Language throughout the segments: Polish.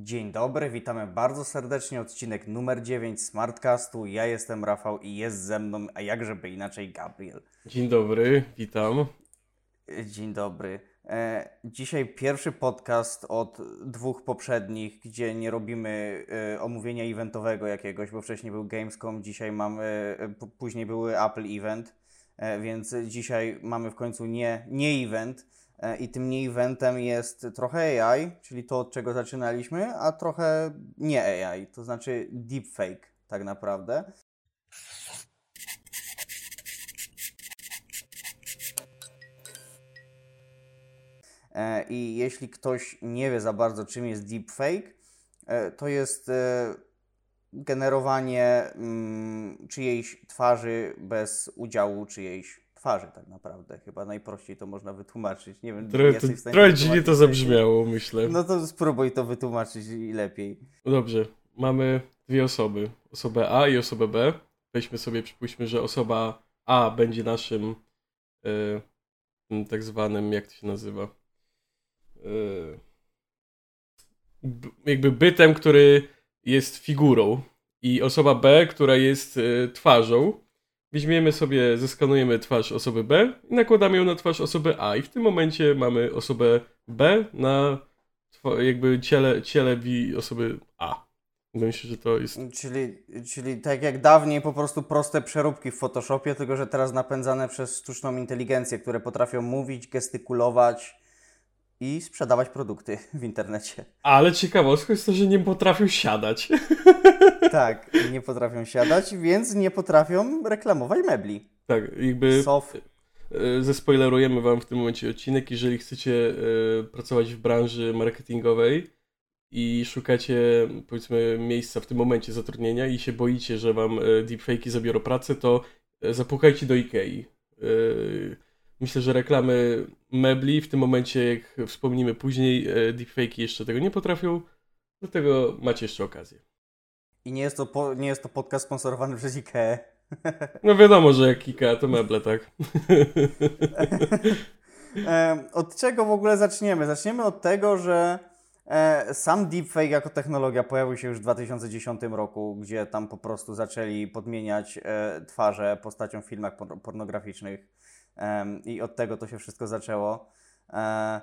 Dzień dobry, witamy bardzo serdecznie. Odcinek numer 9 Smartcastu. Ja jestem Rafał i jest ze mną, a jakżeby inaczej, Gabriel. Dzień dobry, witam. Dzień dobry. E, dzisiaj pierwszy podcast od dwóch poprzednich, gdzie nie robimy e, omówienia eventowego jakiegoś, bo wcześniej był Gamescom, dzisiaj mamy, e, później były Apple Event, e, więc dzisiaj mamy w końcu nie, nie event. E, I tym nie eventem jest trochę AI, czyli to od czego zaczynaliśmy, a trochę nie AI, to znaczy deepfake tak naprawdę. E, I jeśli ktoś nie wie za bardzo, czym jest deepfake, e, to jest generowanie mm, czyjejś twarzy bez udziału czyjejś twarzy, tak naprawdę. Chyba najprościej to można wytłumaczyć. Nie wiem, Trochę, jesteś w stanie trochę dziwnie to zabrzmiało, myślę. No to spróbuj to wytłumaczyć i lepiej. No dobrze, mamy dwie osoby. Osobę A i osobę B. Weźmy sobie, przypuśćmy, że osoba A będzie naszym e, tak zwanym, jak to się nazywa? E, jakby bytem, który jest figurą i osoba B, która jest e, twarzą. Weźmiemy sobie, zeskanujemy twarz osoby B i nakładamy ją na twarz osoby A i w tym momencie mamy osobę B na jakby ciele, ciele osoby A. Myślę, że to jest Czyli, czyli tak jak dawniej po prostu proste przeróbki w Photoshopie, tylko że teraz napędzane przez sztuczną inteligencję, które potrafią mówić, gestykulować i sprzedawać produkty w internecie. Ale ciekawostka jest to, że nie potrafią siadać. Tak, nie potrafią siadać, więc nie potrafią reklamować mebli. tak, jakby Sof. e, zespoilerujemy wam w tym momencie odcinek, jeżeli chcecie e, pracować w branży marketingowej i szukacie powiedzmy miejsca w tym momencie zatrudnienia i się boicie, że wam e, deepfake'i zabiorą pracę, to zapukajcie do Ikei. Myślę, że reklamy mebli w tym momencie, jak wspomnimy później, e, deepfake'i jeszcze tego nie potrafią, dlatego macie jeszcze okazję. I nie jest, to po, nie jest to podcast sponsorowany przez IKEA. No wiadomo, że jak Ikea to meble, tak? Od czego w ogóle zaczniemy? Zaczniemy od tego, że e, sam deepfake jako technologia pojawił się już w 2010 roku, gdzie tam po prostu zaczęli podmieniać e, twarze postaciom w filmach por- pornograficznych i od tego to się wszystko zaczęło. E,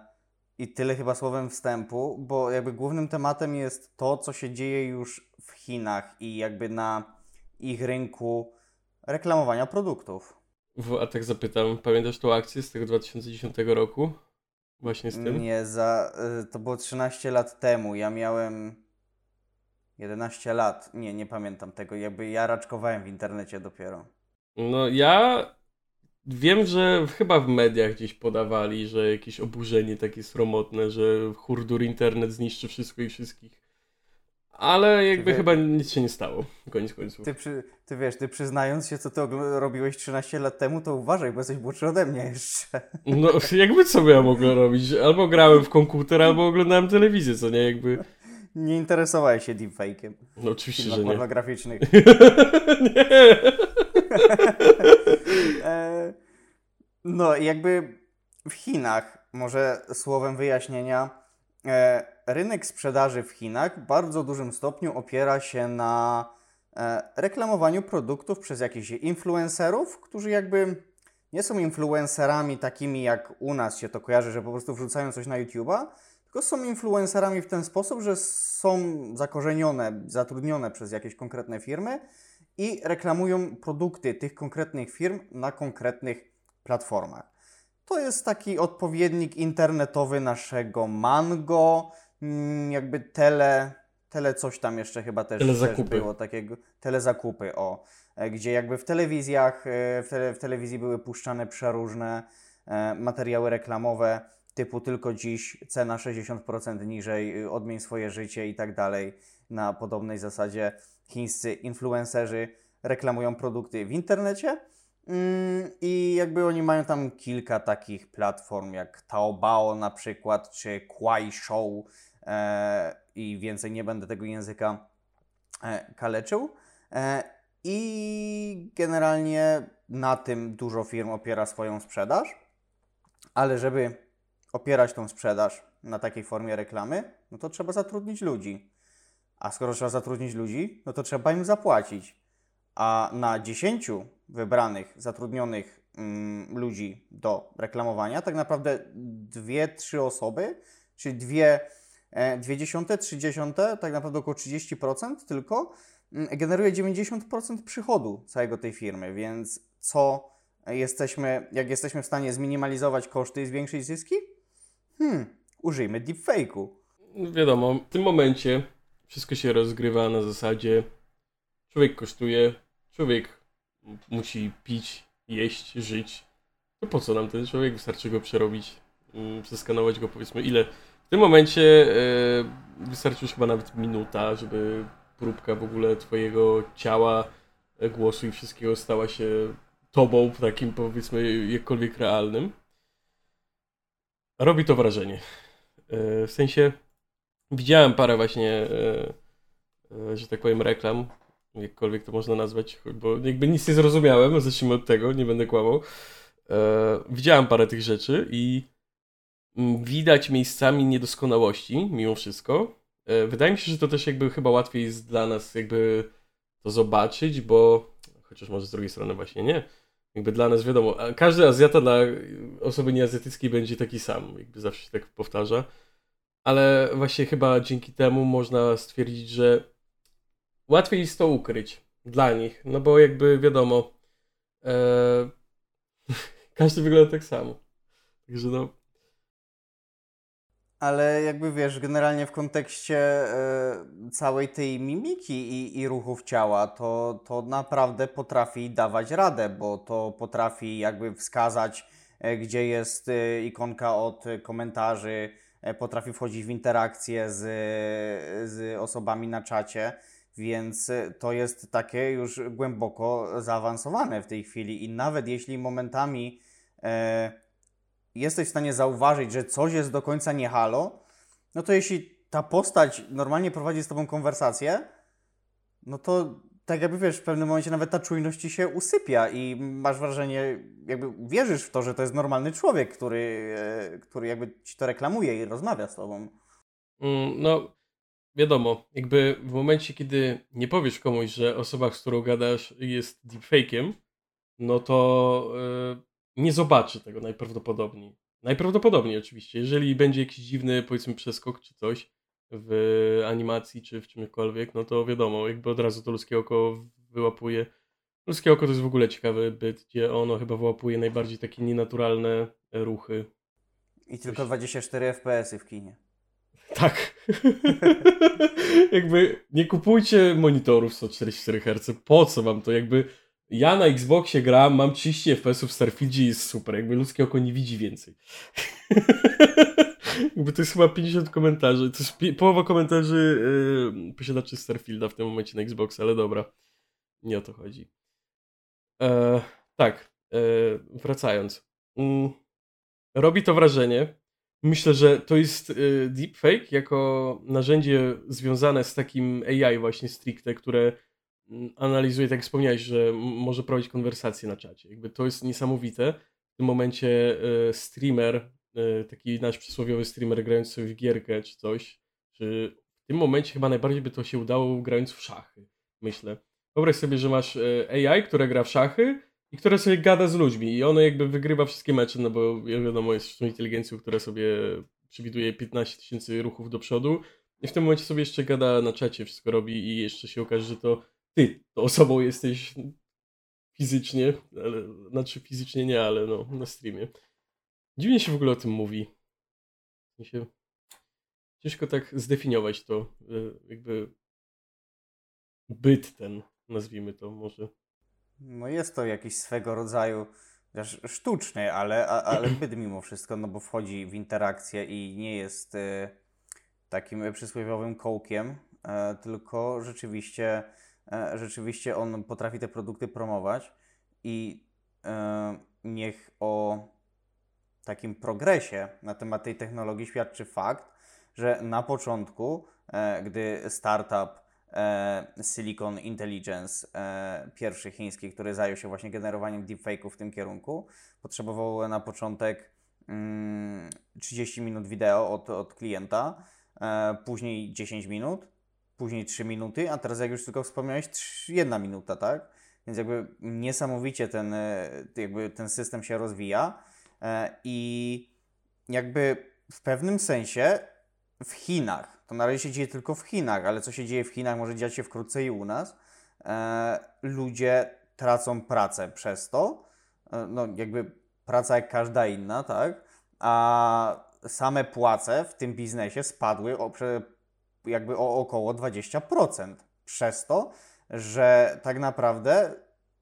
I tyle chyba słowem wstępu, bo jakby głównym tematem jest to, co się dzieje już w Chinach i jakby na ich rynku reklamowania produktów. W- A tak zapytam, pamiętasz tą akcję z tego 2010 roku? Właśnie z tym? Nie, za, y, to było 13 lat temu. Ja miałem 11 lat. Nie, nie pamiętam tego. Jakby ja raczkowałem w internecie dopiero. No ja wiem, że chyba w mediach gdzieś podawali, że jakieś oburzenie takie sromotne, że hurdur internet zniszczy wszystko i wszystkich. Ale jakby Ty- chyba nic się nie stało, koniec końców. Ty, przy, ty wiesz, ty przyznając się, co ty robiłeś 13 lat temu, to uważaj, bo jesteś młodszy ode mnie jeszcze. No jakby co ja mogłem robić? Albo grałem w komputer, albo oglądałem telewizję, co nie? Jakby... Nie interesowałeś się deepfake'iem No oczywiście, że nie. pornograficznych. nie. No, jakby w Chinach, może słowem wyjaśnienia, e, rynek sprzedaży w Chinach w bardzo dużym stopniu opiera się na e, reklamowaniu produktów przez jakichś influencerów, którzy jakby nie są influencerami takimi jak u nas się to kojarzy, że po prostu wrzucają coś na YouTube'a, tylko są influencerami w ten sposób, że są zakorzenione, zatrudnione przez jakieś konkretne firmy i reklamują produkty tych konkretnych firm na konkretnych platformach. To jest taki odpowiednik internetowy naszego Mango, mm, jakby tele, tele coś tam jeszcze chyba też, też było takiego, telezakupy, o, e, gdzie jakby w telewizjach, e, w, tele, w telewizji były puszczane przeróżne e, materiały reklamowe, typu tylko dziś cena 60% niżej, y, odmień swoje życie i tak dalej. Na podobnej zasadzie chińscy influencerzy reklamują produkty w internecie. Mm, I jakby oni mają tam kilka takich platform, jak Taobao na przykład, czy Kuaishou e, i więcej nie będę tego języka e, kaleczył. E, I generalnie na tym dużo firm opiera swoją sprzedaż, ale żeby opierać tą sprzedaż na takiej formie reklamy, no to trzeba zatrudnić ludzi. A skoro trzeba zatrudnić ludzi, no to trzeba im zapłacić. A na 10 wybranych, zatrudnionych mm, ludzi do reklamowania, tak naprawdę dwie, trzy osoby, czyli dwie, e, dwie dziesiąte, trzy dziesiąte, tak naprawdę około 30% tylko, mm, generuje 90% przychodu całego tej firmy, więc co jesteśmy, jak jesteśmy w stanie zminimalizować koszty i zwiększyć zyski? Hmm, użyjmy deepfake'u. Wiadomo, w tym momencie wszystko się rozgrywa na zasadzie człowiek kosztuje, człowiek musi pić, jeść, żyć. To po co nam ten człowiek? Wystarczy go przerobić, mm, przeskanować go powiedzmy ile. W tym momencie e, wystarczy już chyba nawet minuta, żeby próbka w ogóle twojego ciała, e, głosu i wszystkiego stała się tobą takim powiedzmy jakkolwiek realnym. Robi to wrażenie. E, w sensie widziałem parę właśnie, e, e, że tak powiem, reklam, jakkolwiek to można nazwać, bo jakby nic nie zrozumiałem, zacznijmy od tego, nie będę kłamał. Widziałem parę tych rzeczy i mm, widać miejscami niedoskonałości mimo wszystko. Wydaje mi się, że to też jakby chyba łatwiej jest dla nas jakby to zobaczyć, bo chociaż może z drugiej strony właśnie nie jakby dla nas wiadomo, każdy Azjata dla osoby nieazjatyckiej będzie taki sam, jakby zawsze się tak powtarza. Ale właśnie chyba dzięki temu można stwierdzić, że łatwiej jest to ukryć dla nich, no bo jakby wiadomo, e... każdy wygląda tak samo. Także no, ale jakby wiesz, generalnie w kontekście y, całej tej mimiki i, i ruchów ciała, to, to naprawdę potrafi dawać radę, bo to potrafi jakby wskazać, y, gdzie jest ikonka od komentarzy, potrafi wchodzić w interakcje z, z osobami na czacie, więc to jest takie już głęboko zaawansowane w tej chwili. I nawet jeśli momentami jesteś w stanie zauważyć, że coś jest do końca nie halo, no to jeśli ta postać normalnie prowadzi z tobą konwersację, no to tak jakby wiesz, w pewnym momencie nawet ta czujność ci się usypia i masz wrażenie, jakby wierzysz w to, że to jest normalny człowiek, który, e, który jakby ci to reklamuje i rozmawia z tobą. Mm, no, wiadomo, jakby w momencie, kiedy nie powiesz komuś, że osoba, z którą gadasz jest deepfake'iem, no to yy, nie zobaczy tego najprawdopodobniej. Najprawdopodobniej oczywiście. Jeżeli będzie jakiś dziwny, powiedzmy, przeskok czy coś w animacji czy w czymkolwiek, no to wiadomo, jakby od razu to ludzkie oko wyłapuje. Ludzkie oko to jest w ogóle ciekawy byt, gdzie ono chyba wyłapuje najbardziej takie nienaturalne ruchy. I tylko 24 FPS-y w kinie. Tak. jakby nie kupujcie monitorów 144 Hz. Po co wam to? Jakby ja na Xboxie gram, mam 30 FPS w Starfieldzie i jest super, jakby ludzkie oko nie widzi więcej. jakby to jest chyba 50 komentarzy, to jest połowa komentarzy yy, posiadaczy Starfielda w tym momencie na Xbox, ale dobra, nie o to chodzi. E, tak, e, wracając. Mm, robi to wrażenie. Myślę, że to jest y, deepfake jako narzędzie związane z takim AI właśnie stricte, które analizuje, tak jak wspomniałeś, że może prowadzić konwersacje na czacie. Jakby to jest niesamowite. W tym momencie e, streamer, taki nasz przysłowiowy streamer grając sobie w gierkę czy coś, czy w tym momencie chyba najbardziej by to się udało grając w szachy, myślę. Wyobraź sobie, że masz e, AI, które gra w szachy i które sobie gada z ludźmi i ono jakby wygrywa wszystkie mecze, no bo wiadomo, jest sztuczną inteligencją, która sobie przewiduje 15 tysięcy ruchów do przodu i w tym momencie sobie jeszcze gada na czacie, wszystko robi i jeszcze się okaże, że to ty tą osobą jesteś fizycznie, ale, znaczy fizycznie nie, ale no, na streamie. Dziwnie się w ogóle o tym mówi. Sensie, ciężko tak zdefiniować to, e, jakby byt ten, nazwijmy to może. No jest to jakiś swego rodzaju sztuczny, ale, ale byt mimo wszystko, no bo wchodzi w interakcję i nie jest y, takim przysłowiowym kołkiem, y, tylko rzeczywiście E, rzeczywiście on potrafi te produkty promować i niech o takim progresie na temat tej technologii świadczy fakt, że na początku, e, gdy startup Silicon Intelligence, pierwszy chiński, który zajął się właśnie generowaniem deepfake'ów w tym kierunku, potrzebował na początek 30 mm, minut wideo od, od klienta, e, później 10 minut, później 3 minuty, a teraz jak już tylko wspomniałeś, 3, 1 minuta, tak? Więc jakby niesamowicie ten, e, jakby ten system się rozwija e, i jakby w pewnym sensie w Chinach, to na razie się dzieje tylko w Chinach, ale co się dzieje w Chinach może dziać się wkrótce i u nas, e, ludzie tracą pracę przez to, e, no jakby praca jak każda inna, tak? A same płace w tym biznesie spadły o, jakby o około 20% przez to, że tak naprawdę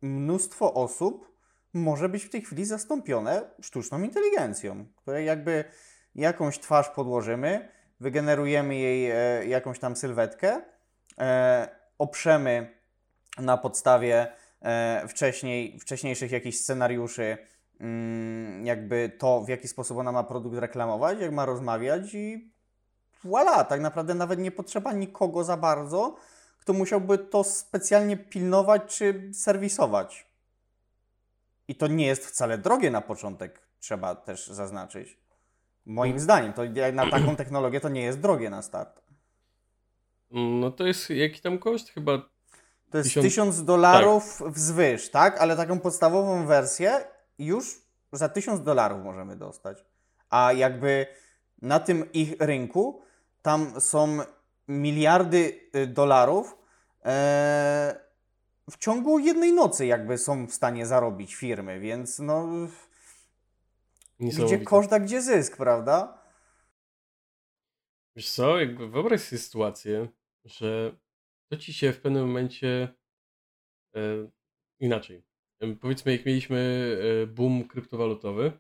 mnóstwo osób może być w tej chwili zastąpione sztuczną inteligencją, której jakby jakąś twarz podłożymy, wygenerujemy jej e, jakąś tam sylwetkę, e, oprzemy na podstawie e, wcześniej, wcześniejszych jakichś scenariuszy, mm, jakby to, w jaki sposób ona ma produkt reklamować, jak ma rozmawiać i voilà, tak naprawdę nawet nie potrzeba nikogo za bardzo, kto musiałby to specjalnie pilnować czy serwisować. I to nie jest wcale drogie na początek, trzeba też zaznaczyć. Moim zdaniem, to na taką technologię to nie jest drogie na start. No to jest jaki tam koszt? Chyba. To jest 1000 dolarów tak. wzwyż, tak? Ale taką podstawową wersję już za 1000 dolarów możemy dostać. A jakby na tym ich rynku tam są miliardy y, dolarów e, w ciągu jednej nocy jakby są w stanie zarobić firmy, więc no gdzie koszt, a gdzie zysk, prawda? Wiesz co, jakby wyobraź sobie sytuację, że to ci się w pewnym momencie e, inaczej. Powiedzmy, jak mieliśmy e, boom kryptowalutowy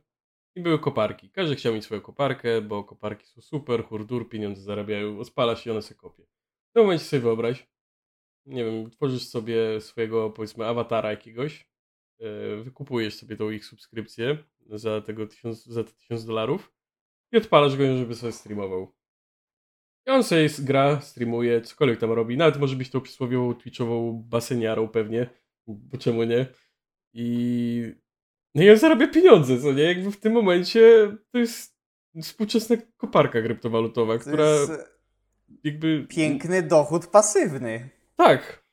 i były koparki. Każdy chciał mieć swoją koparkę, bo koparki są super, hurdur, pieniądze zarabiają, odpala się i one sobie kopie. W tym momencie sobie wyobraź, nie wiem, tworzysz sobie swojego, powiedzmy, awatara jakiegoś, e, wykupujesz sobie tą ich subskrypcję za tego tysiąc, za te tysiąc dolarów i odpalasz go, żeby sobie streamował. I on sobie gra, streamuje, cokolwiek tam robi. Nawet może być tą przysłowiową twitchową baseniarą pewnie, bo czemu nie? I no i on zarabia pieniądze, co nie? Jakby w tym momencie to jest współczesna koparka kryptowalutowa, to która jakby... Piękny dochód pasywny. Tak.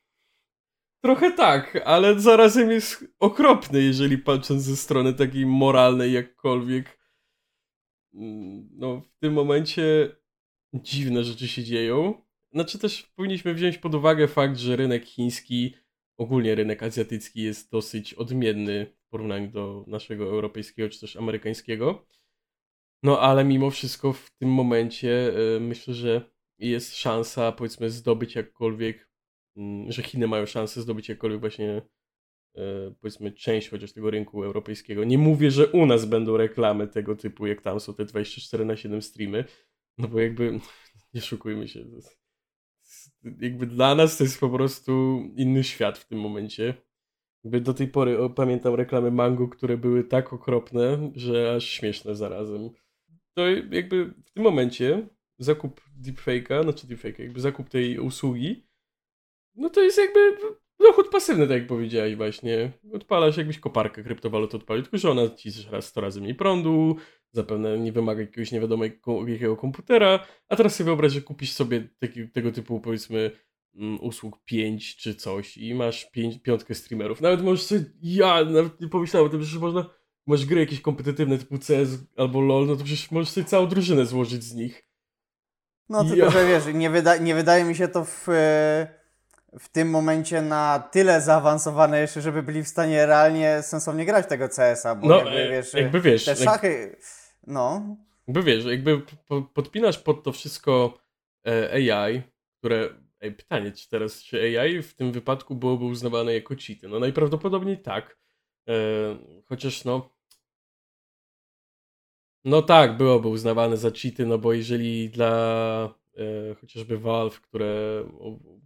Trochę tak, ale zarazem jest okropny, jeżeli patrząc ze strony takiej moralnej jakkolwiek. No, w tym momencie dziwne rzeczy się dzieją. Znaczy też powinniśmy wziąć pod uwagę fakt, że rynek chiński, ogólnie rynek azjatycki jest dosyć odmienny w porównaniu do naszego europejskiego czy też amerykańskiego. No ale mimo wszystko w tym momencie y, myślę, że jest szansa powiedzmy zdobyć jakkolwiek że Chiny mają szansę zdobyć jakkolwiek właśnie e, powiedzmy część chociaż tego rynku europejskiego. Nie mówię, że u nas będą reklamy tego typu, jak tam są te 24 na 7 streamy, no bo jakby nie szukujmy się. Jakby dla nas to jest po prostu inny świat w tym momencie. Jakby do tej pory o, pamiętam reklamy Mango, które były tak okropne, że aż śmieszne zarazem. To jakby w tym momencie zakup deepfake'a, znaczy deepfake'a, jakby zakup tej usługi no to jest jakby dochód pasywny, tak jak powiedziałeś właśnie. Odpalasz jakbyś koparkę kryptowalut odpalił, tylko że ona ci raz 100 razy mniej prądu, zapewne nie wymaga jakiegoś nie wiadomo jakiego komputera, a teraz sobie wyobraź, że kupisz sobie taki, tego typu powiedzmy mm, usług 5 czy coś i masz pięć, piątkę streamerów. Nawet możesz sobie, ja nawet nie pomyślałem o tym, że można, masz gry jakieś kompetytywne typu CS albo LoL, no to przecież możesz sobie całą drużynę złożyć z nich. No tylko, ja. że wiesz, nie, wyda nie wydaje mi się to w... Yy w tym momencie na tyle zaawansowane jeszcze, żeby byli w stanie realnie sensownie grać tego CS-a, bo no, jakby, e, wiesz, jakby wiesz, te szachy, no. Jakby wiesz, jakby podpinasz pod to wszystko e, AI, które, ej, pytanie, czy teraz, czy AI w tym wypadku byłoby uznawane jako cheaty? No najprawdopodobniej tak, e, chociaż no, no tak, byłoby uznawane za cheaty, no bo jeżeli dla E, chociażby Valve, które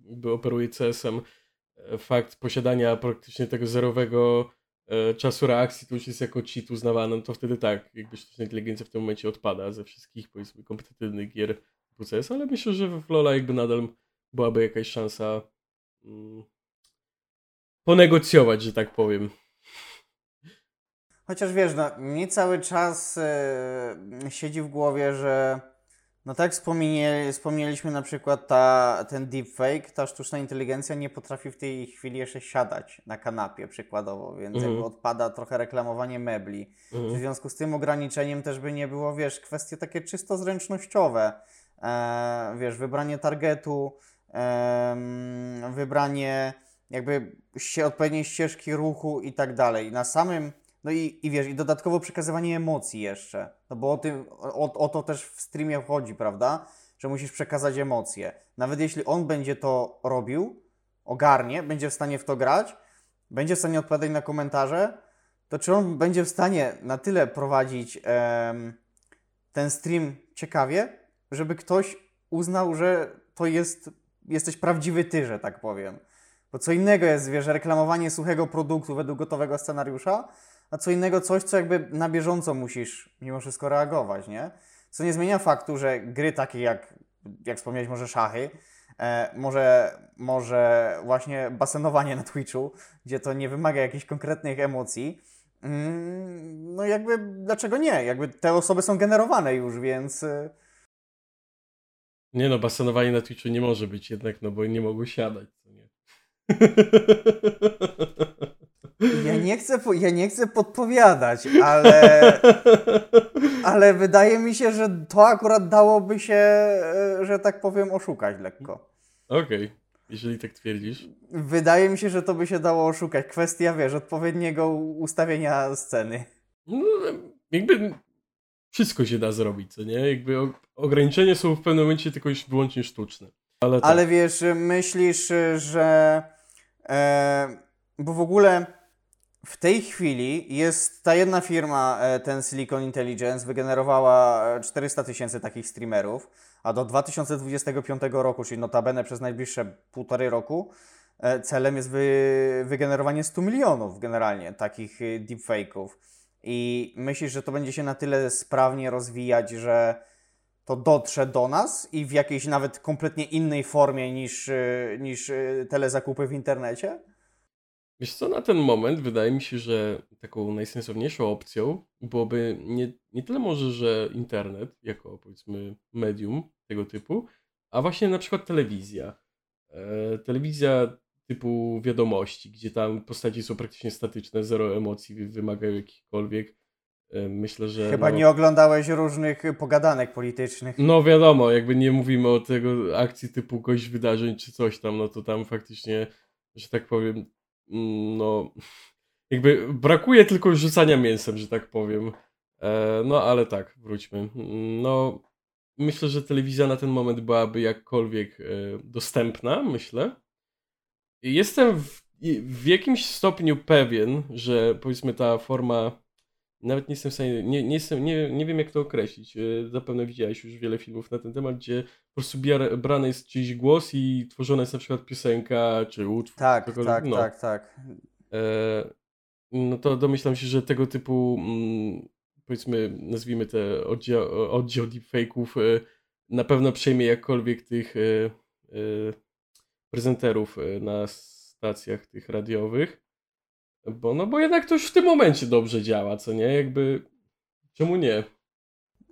jakby operuje CS-em, e, fakt posiadania praktycznie tego zerowego e, czasu reakcji to już jest jako cheat uznawany, no to wtedy tak, jakby sztuczna inteligencja w tym momencie odpada ze wszystkich powiedzmy kompetywnych gier CS, ale myślę, że w Lola jakby nadal byłaby jakaś szansa mm, ponegocjować, że tak powiem. Chociaż wiesz, no, mi cały czas yy, siedzi w głowie, że No tak wspomnieli, wspomnieliśmy na przykład ta, ten deepfake, ta sztuczna inteligencja nie potrafi w tej chwili jeszcze siadać na kanapie przykładowo, więc Mhm. jakby odpada trochę reklamowanie mebli. W Mhm. związku z tym ograniczeniem też by nie było, wiesz, kwestie takie czysto zręcznościowe. E, wiesz, wybranie targetu, em, wybranie jakby odpowiedniej ścieżki ruchu i tak dalej. Na samym, no i, i wiesz, i dodatkowo przekazywanie emocji jeszcze. No bo o, tym, o, o to też w streamie chodzi, prawda? Że musisz przekazać emocje. Nawet jeśli on będzie to robił, ogarnie, będzie w stanie w to grać, będzie w stanie odpowiadać na komentarze, to czy on będzie w stanie na tyle prowadzić em, ten stream ciekawie, żeby ktoś uznał, że to jest, jesteś prawdziwy ty, że tak powiem. Bo co innego jest, wiesz, reklamowanie suchego produktu według gotowego scenariusza, a co innego coś, co jakby na bieżąco musisz mimo wszystko reagować, nie? Co nie zmienia faktu, że gry takie jak, jak wspomniałeś, może szachy, e, może, może właśnie basenowanie na Twitchu, gdzie to nie wymaga jakichś konkretnych emocji, mm, no jakby dlaczego nie? Jakby te osoby są generowane już, więc... e, Nie no, basenowanie na Twitchu nie może być jednak, no bo nie mogło siadać, nie? Ja nie chcę, ja nie chcę podpowiadać, ale, ale wydaje mi się, że to akurat dałoby się, e, że tak powiem, oszukać lekko. Okej, jeżeli tak twierdzisz. Wydaje mi się, że to by się dało oszukać. Kwestia, wiesz, odpowiedniego ustawienia sceny. No, jakby wszystko się da zrobić, co nie? Jakby ograniczenia są w pewnym momencie tylko już wyłącznie sztuczne. Ale, tak. Ale wiesz, myślisz, że. E, bo w ogóle w tej chwili jest ta jedna firma, e, ten Silicon Intelligence, wygenerowała e, 400 tysięcy takich streamerów, a do 2025 roku, czyli notabene przez najbliższe półtorej roku, e, celem jest wy, wygenerowanie 100 milionów generalnie takich e, deepfake'ów. I myślisz, że to będzie się na tyle sprawnie rozwijać, że to dotrze do nas i w jakiejś nawet kompletnie innej formie niż, niż telezakupy w internecie? Wiesz co, na ten moment wydaje mi się, że taką najsensowniejszą opcją byłoby nie, nie tyle może, że internet, jako powiedzmy medium tego typu, a właśnie na przykład telewizja. E, telewizja typu wiadomości, gdzie tam postaci są praktycznie statyczne, zero emocji, wy- wymagają jakichkolwiek. E, myślę, że. Chyba no, nie oglądałeś różnych pogadanek politycznych. No wiadomo, jakby nie mówimy o tego akcji typu gość wydarzeń czy coś tam, no to tam faktycznie, że tak powiem, no jakby brakuje tylko rzucania mięsem, że tak powiem. E, no ale tak, wróćmy. No myślę, że telewizja na ten moment byłaby jakkolwiek e, dostępna, myślę. Jestem w, w jakimś stopniu pewien, że powiedzmy ta forma nawet nie jestem w stanie, nie, nie, jestem, nie, nie wiem jak to określić. E, Zapewne widziałeś już wiele filmów na ten temat, gdzie po prostu brany jest czyjś głos i tworzona jest na przykład piosenka czy utwór. Tak, cokolwiek. tak, no. tak, tak. E, no to domyślam się, że tego typu, mm, powiedzmy, nazwijmy te oddział, oddział deepfake'ów e, na pewno przejmie jakkolwiek tych e, e, prezenterów e, na stacjach tych radiowych. Bo, no bo jednak to już w tym momencie dobrze działa, co nie? Jakby, czemu nie?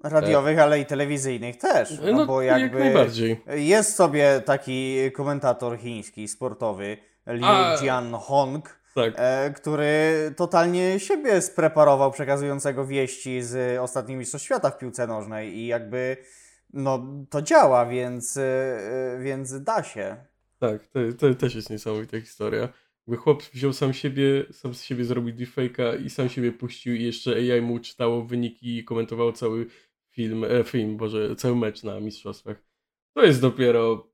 Radiowych, ale i telewizyjnych też. No, No, bo jak jakby najbardziej. jest sobie taki komentator chiński, sportowy, Liu A- Jianhong, Tak. e, który totalnie siebie spreparował przekazującego wieści z ostatnich mistrzostw świata w piłce nożnej i jakby no to działa, więc, e, więc da się. Tak, to, to też jest niesamowita historia. Jakby chłop wziął sam siebie, sam z siebie zrobił deepfake'a i sam siebie puścił i jeszcze AI mu czytało wyniki i komentowało cały film, e, film, boże, cały mecz na mistrzostwach. To jest dopiero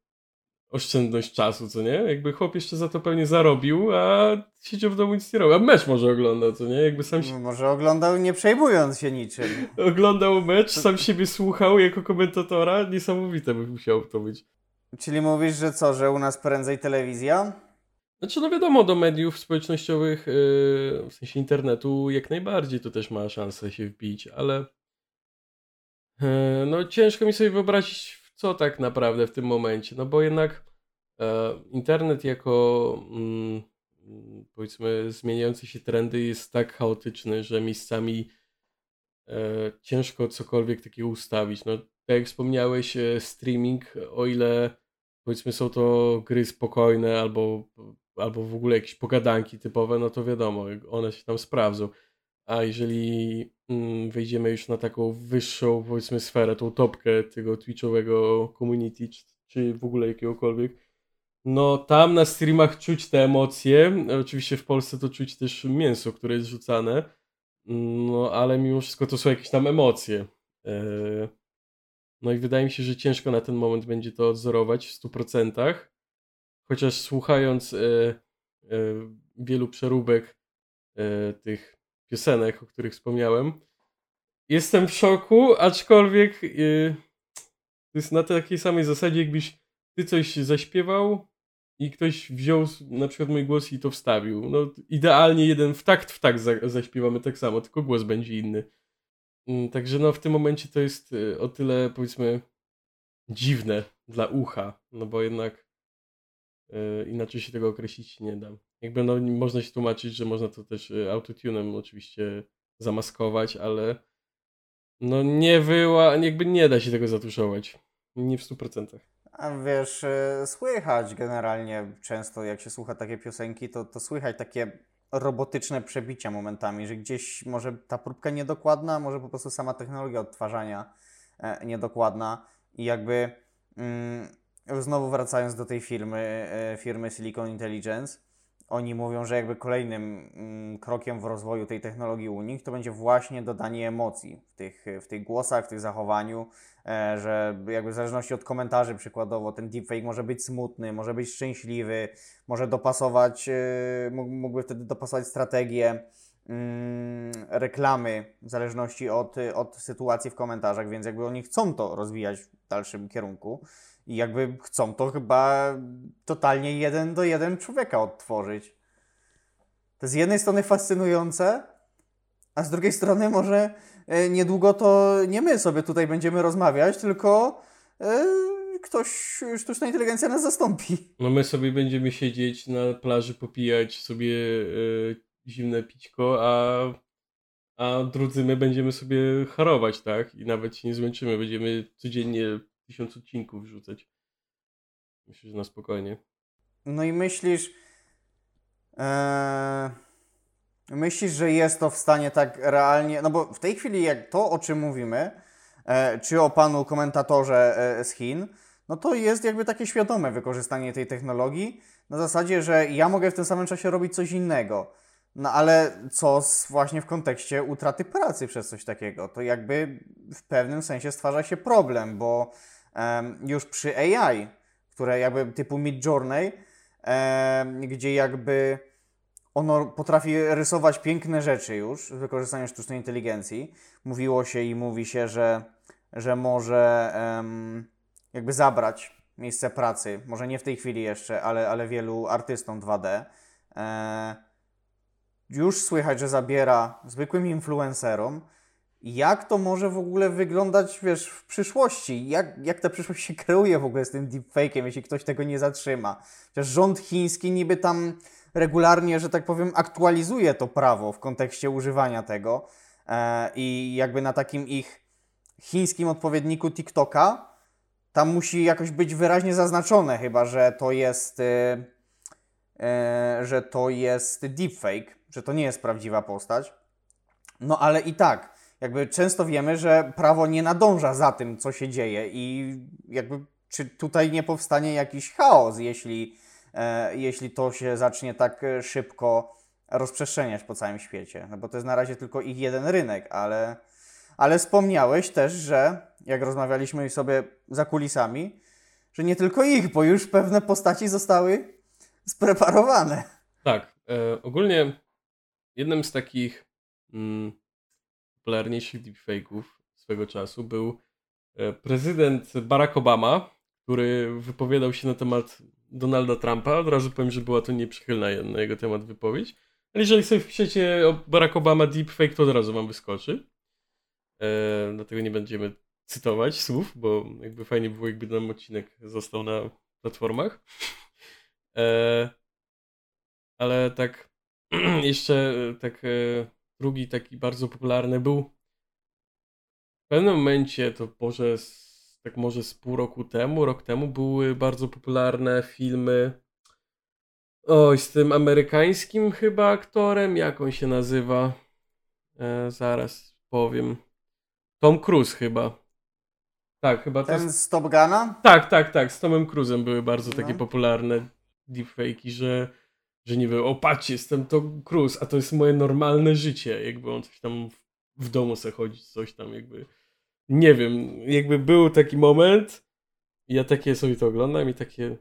oszczędność czasu, co nie? Jakby chłop jeszcze za to pewnie zarobił, a siedział w domu nic nie robił. A mecz może oglądał, co nie? Jakby sam się Może oglądał nie przejmując się niczym. oglądał mecz, sam siebie słuchał jako komentatora. Niesamowite by musiało to być. Czyli mówisz, że co, że u nas prędzej telewizja? Znaczy, no wiadomo, do mediów społecznościowych, yy, w sensie internetu, jak najbardziej to też ma szansę się wbić, ale yy, no ciężko mi sobie wyobrazić, co tak naprawdę w tym momencie, no bo jednak e, internet jako mm, powiedzmy zmieniające się trendy jest tak chaotyczny, że miejscami e, ciężko cokolwiek takiego ustawić. No tak jak wspomniałeś, e, streaming, o ile powiedzmy są to gry spokojne albo, albo w ogóle jakieś pogadanki typowe, no to wiadomo, one się tam sprawdzą. A jeżeli mm, wejdziemy już na taką wyższą, powiedzmy, sferę, tą topkę tego Twitchowego community, czy, czy w ogóle jakiegokolwiek, no tam na streamach czuć te emocje. Oczywiście w Polsce to czuć też mięso, które jest rzucane. No ale mimo wszystko to są jakieś tam emocje. E, no i wydaje mi się, że ciężko na ten moment będzie to odzorować w 100%. Chociaż słuchając e, e, wielu przeróbek tych piosenek, o których wspomniałem, jestem w szoku, aczkolwiek to jest na takiej samej zasadzie, jakbyś ty coś zaśpiewał i ktoś wziął na przykład mój głos i to wstawił. No idealnie jeden w takt w takt za, zaśpiewamy tak samo, tylko głos będzie inny. Mm, także no w tym momencie to jest o tyle powiedzmy dziwne dla ucha, no bo jednak inaczej się tego określić nie da. Jakby no można się tłumaczyć, że można to też y, autotunem oczywiście zamaskować, ale no nie wyła, jakby nie da się tego zatuszować. Nie w 100%. A wiesz, y, słychać generalnie często, jak się słucha takie piosenki, to, to słychać takie robotyczne przebicia momentami, że gdzieś może ta próbka niedokładna, może po prostu sama technologia odtwarzania e, niedokładna i jakby mm, znowu wracając do tej firmy, e, firmy Silicon Intelligence, oni mówią, że jakby kolejnym mm, krokiem w rozwoju tej technologii u nich to będzie właśnie dodanie emocji w tych, w tych głosach, w tych zachowaniu, e, że jakby w zależności od komentarzy przykładowo ten deepfake może być smutny, może być szczęśliwy, może dopasować, e, mógłby wtedy dopasować strategię mm, reklamy w zależności od, od sytuacji w komentarzach, więc jakby oni chcą to rozwijać w dalszym kierunku. I jakby chcą to chyba totalnie jeden do jeden człowieka odtworzyć. To z jednej strony fascynujące, a z drugiej strony może e, niedługo to nie my sobie tutaj będziemy rozmawiać, tylko e, ktoś, sztuczna inteligencja nas zastąpi. No my sobie będziemy siedzieć na plaży, popijać sobie e, zimne pićko, a, a drudzy my będziemy sobie harować, tak? I nawet się nie zmęczymy, będziemy codziennie tysiąc odcinków wrzucać. Myślę, że na spokojnie. No i myślisz. Ee, myślisz, że jest to w stanie tak realnie. No bo w tej chwili, jak to, o czym mówimy, e, czy o panu komentatorze e, z Chin, no to jest jakby takie świadome wykorzystanie tej technologii. Na zasadzie, że ja mogę w tym samym czasie robić coś innego. No ale co z, właśnie w kontekście utraty pracy przez coś takiego? To jakby w pewnym sensie stwarza się problem, bo już przy AI, które jakby typu Mid Journey, gdzie jakby ono potrafi rysować piękne rzeczy już z wykorzystaniem sztucznej inteligencji. Mówiło się i mówi się, że, że może jakby zabrać miejsce pracy, może nie w tej chwili jeszcze, ale, ale wielu artystom 2D. E, już słychać, że zabiera zwykłym influencerom, jak to może w ogóle wyglądać, wiesz, w przyszłości? Jak, jak ta przyszłość się kreuje w ogóle z tym deepfake'iem, jeśli ktoś tego nie zatrzyma? Chociaż rząd chiński niby tam regularnie, że tak powiem, aktualizuje to prawo w kontekście używania tego e, i jakby na takim ich chińskim odpowiedniku TikToka tam musi jakoś być wyraźnie zaznaczone chyba, że to jest e, e, że to jest deepfake, że to nie jest prawdziwa postać. No ale i tak, jakby często wiemy, że prawo nie nadąża za tym, co się dzieje i jakby czy tutaj nie powstanie jakiś chaos, jeśli, e, jeśli to się zacznie tak szybko rozprzestrzeniać po całym świecie. No bo to jest na razie tylko ich jeden rynek, ale, ale wspomniałeś też, że jak rozmawialiśmy sobie za kulisami, że nie tylko ich, bo już pewne postaci zostały spreparowane. Tak. E, ogólnie jednym z takich mm, najpopularniejszych deepfake'ów swego czasu był e, prezydent Barack Obama, który wypowiadał się na temat Donalda Trumpa. Od razu powiem, że była to nieprzychylna na jego temat wypowiedź. Ale jeżeli sobie wpiszecie Barack Obama deepfake, to od razu wam wyskoczy. E, dlatego nie będziemy cytować słów, bo jakby fajnie było, jakby nam odcinek został na platformach. E, ale tak jeszcze tak e, drugi taki bardzo popularny był w pewnym momencie, to może tak może z pół roku temu, rok temu były bardzo popularne filmy. Oj, z tym amerykańskim chyba aktorem, jak on się nazywa? E, zaraz powiem. Tom Cruise chyba. Tak, chyba to. Ten jest... z Top Guna? Tak, tak, tak. Z Tomem Cruise'em były bardzo takie no. popularne deepfake'i, że, że nie wiem, o patrz, jestem Tom Cruise, a to jest moje normalne życie. Jakby on coś tam w, w domu se chodzi, coś tam jakby. Nie wiem, jakby był taki moment, ja takie sobie to oglądam i takie,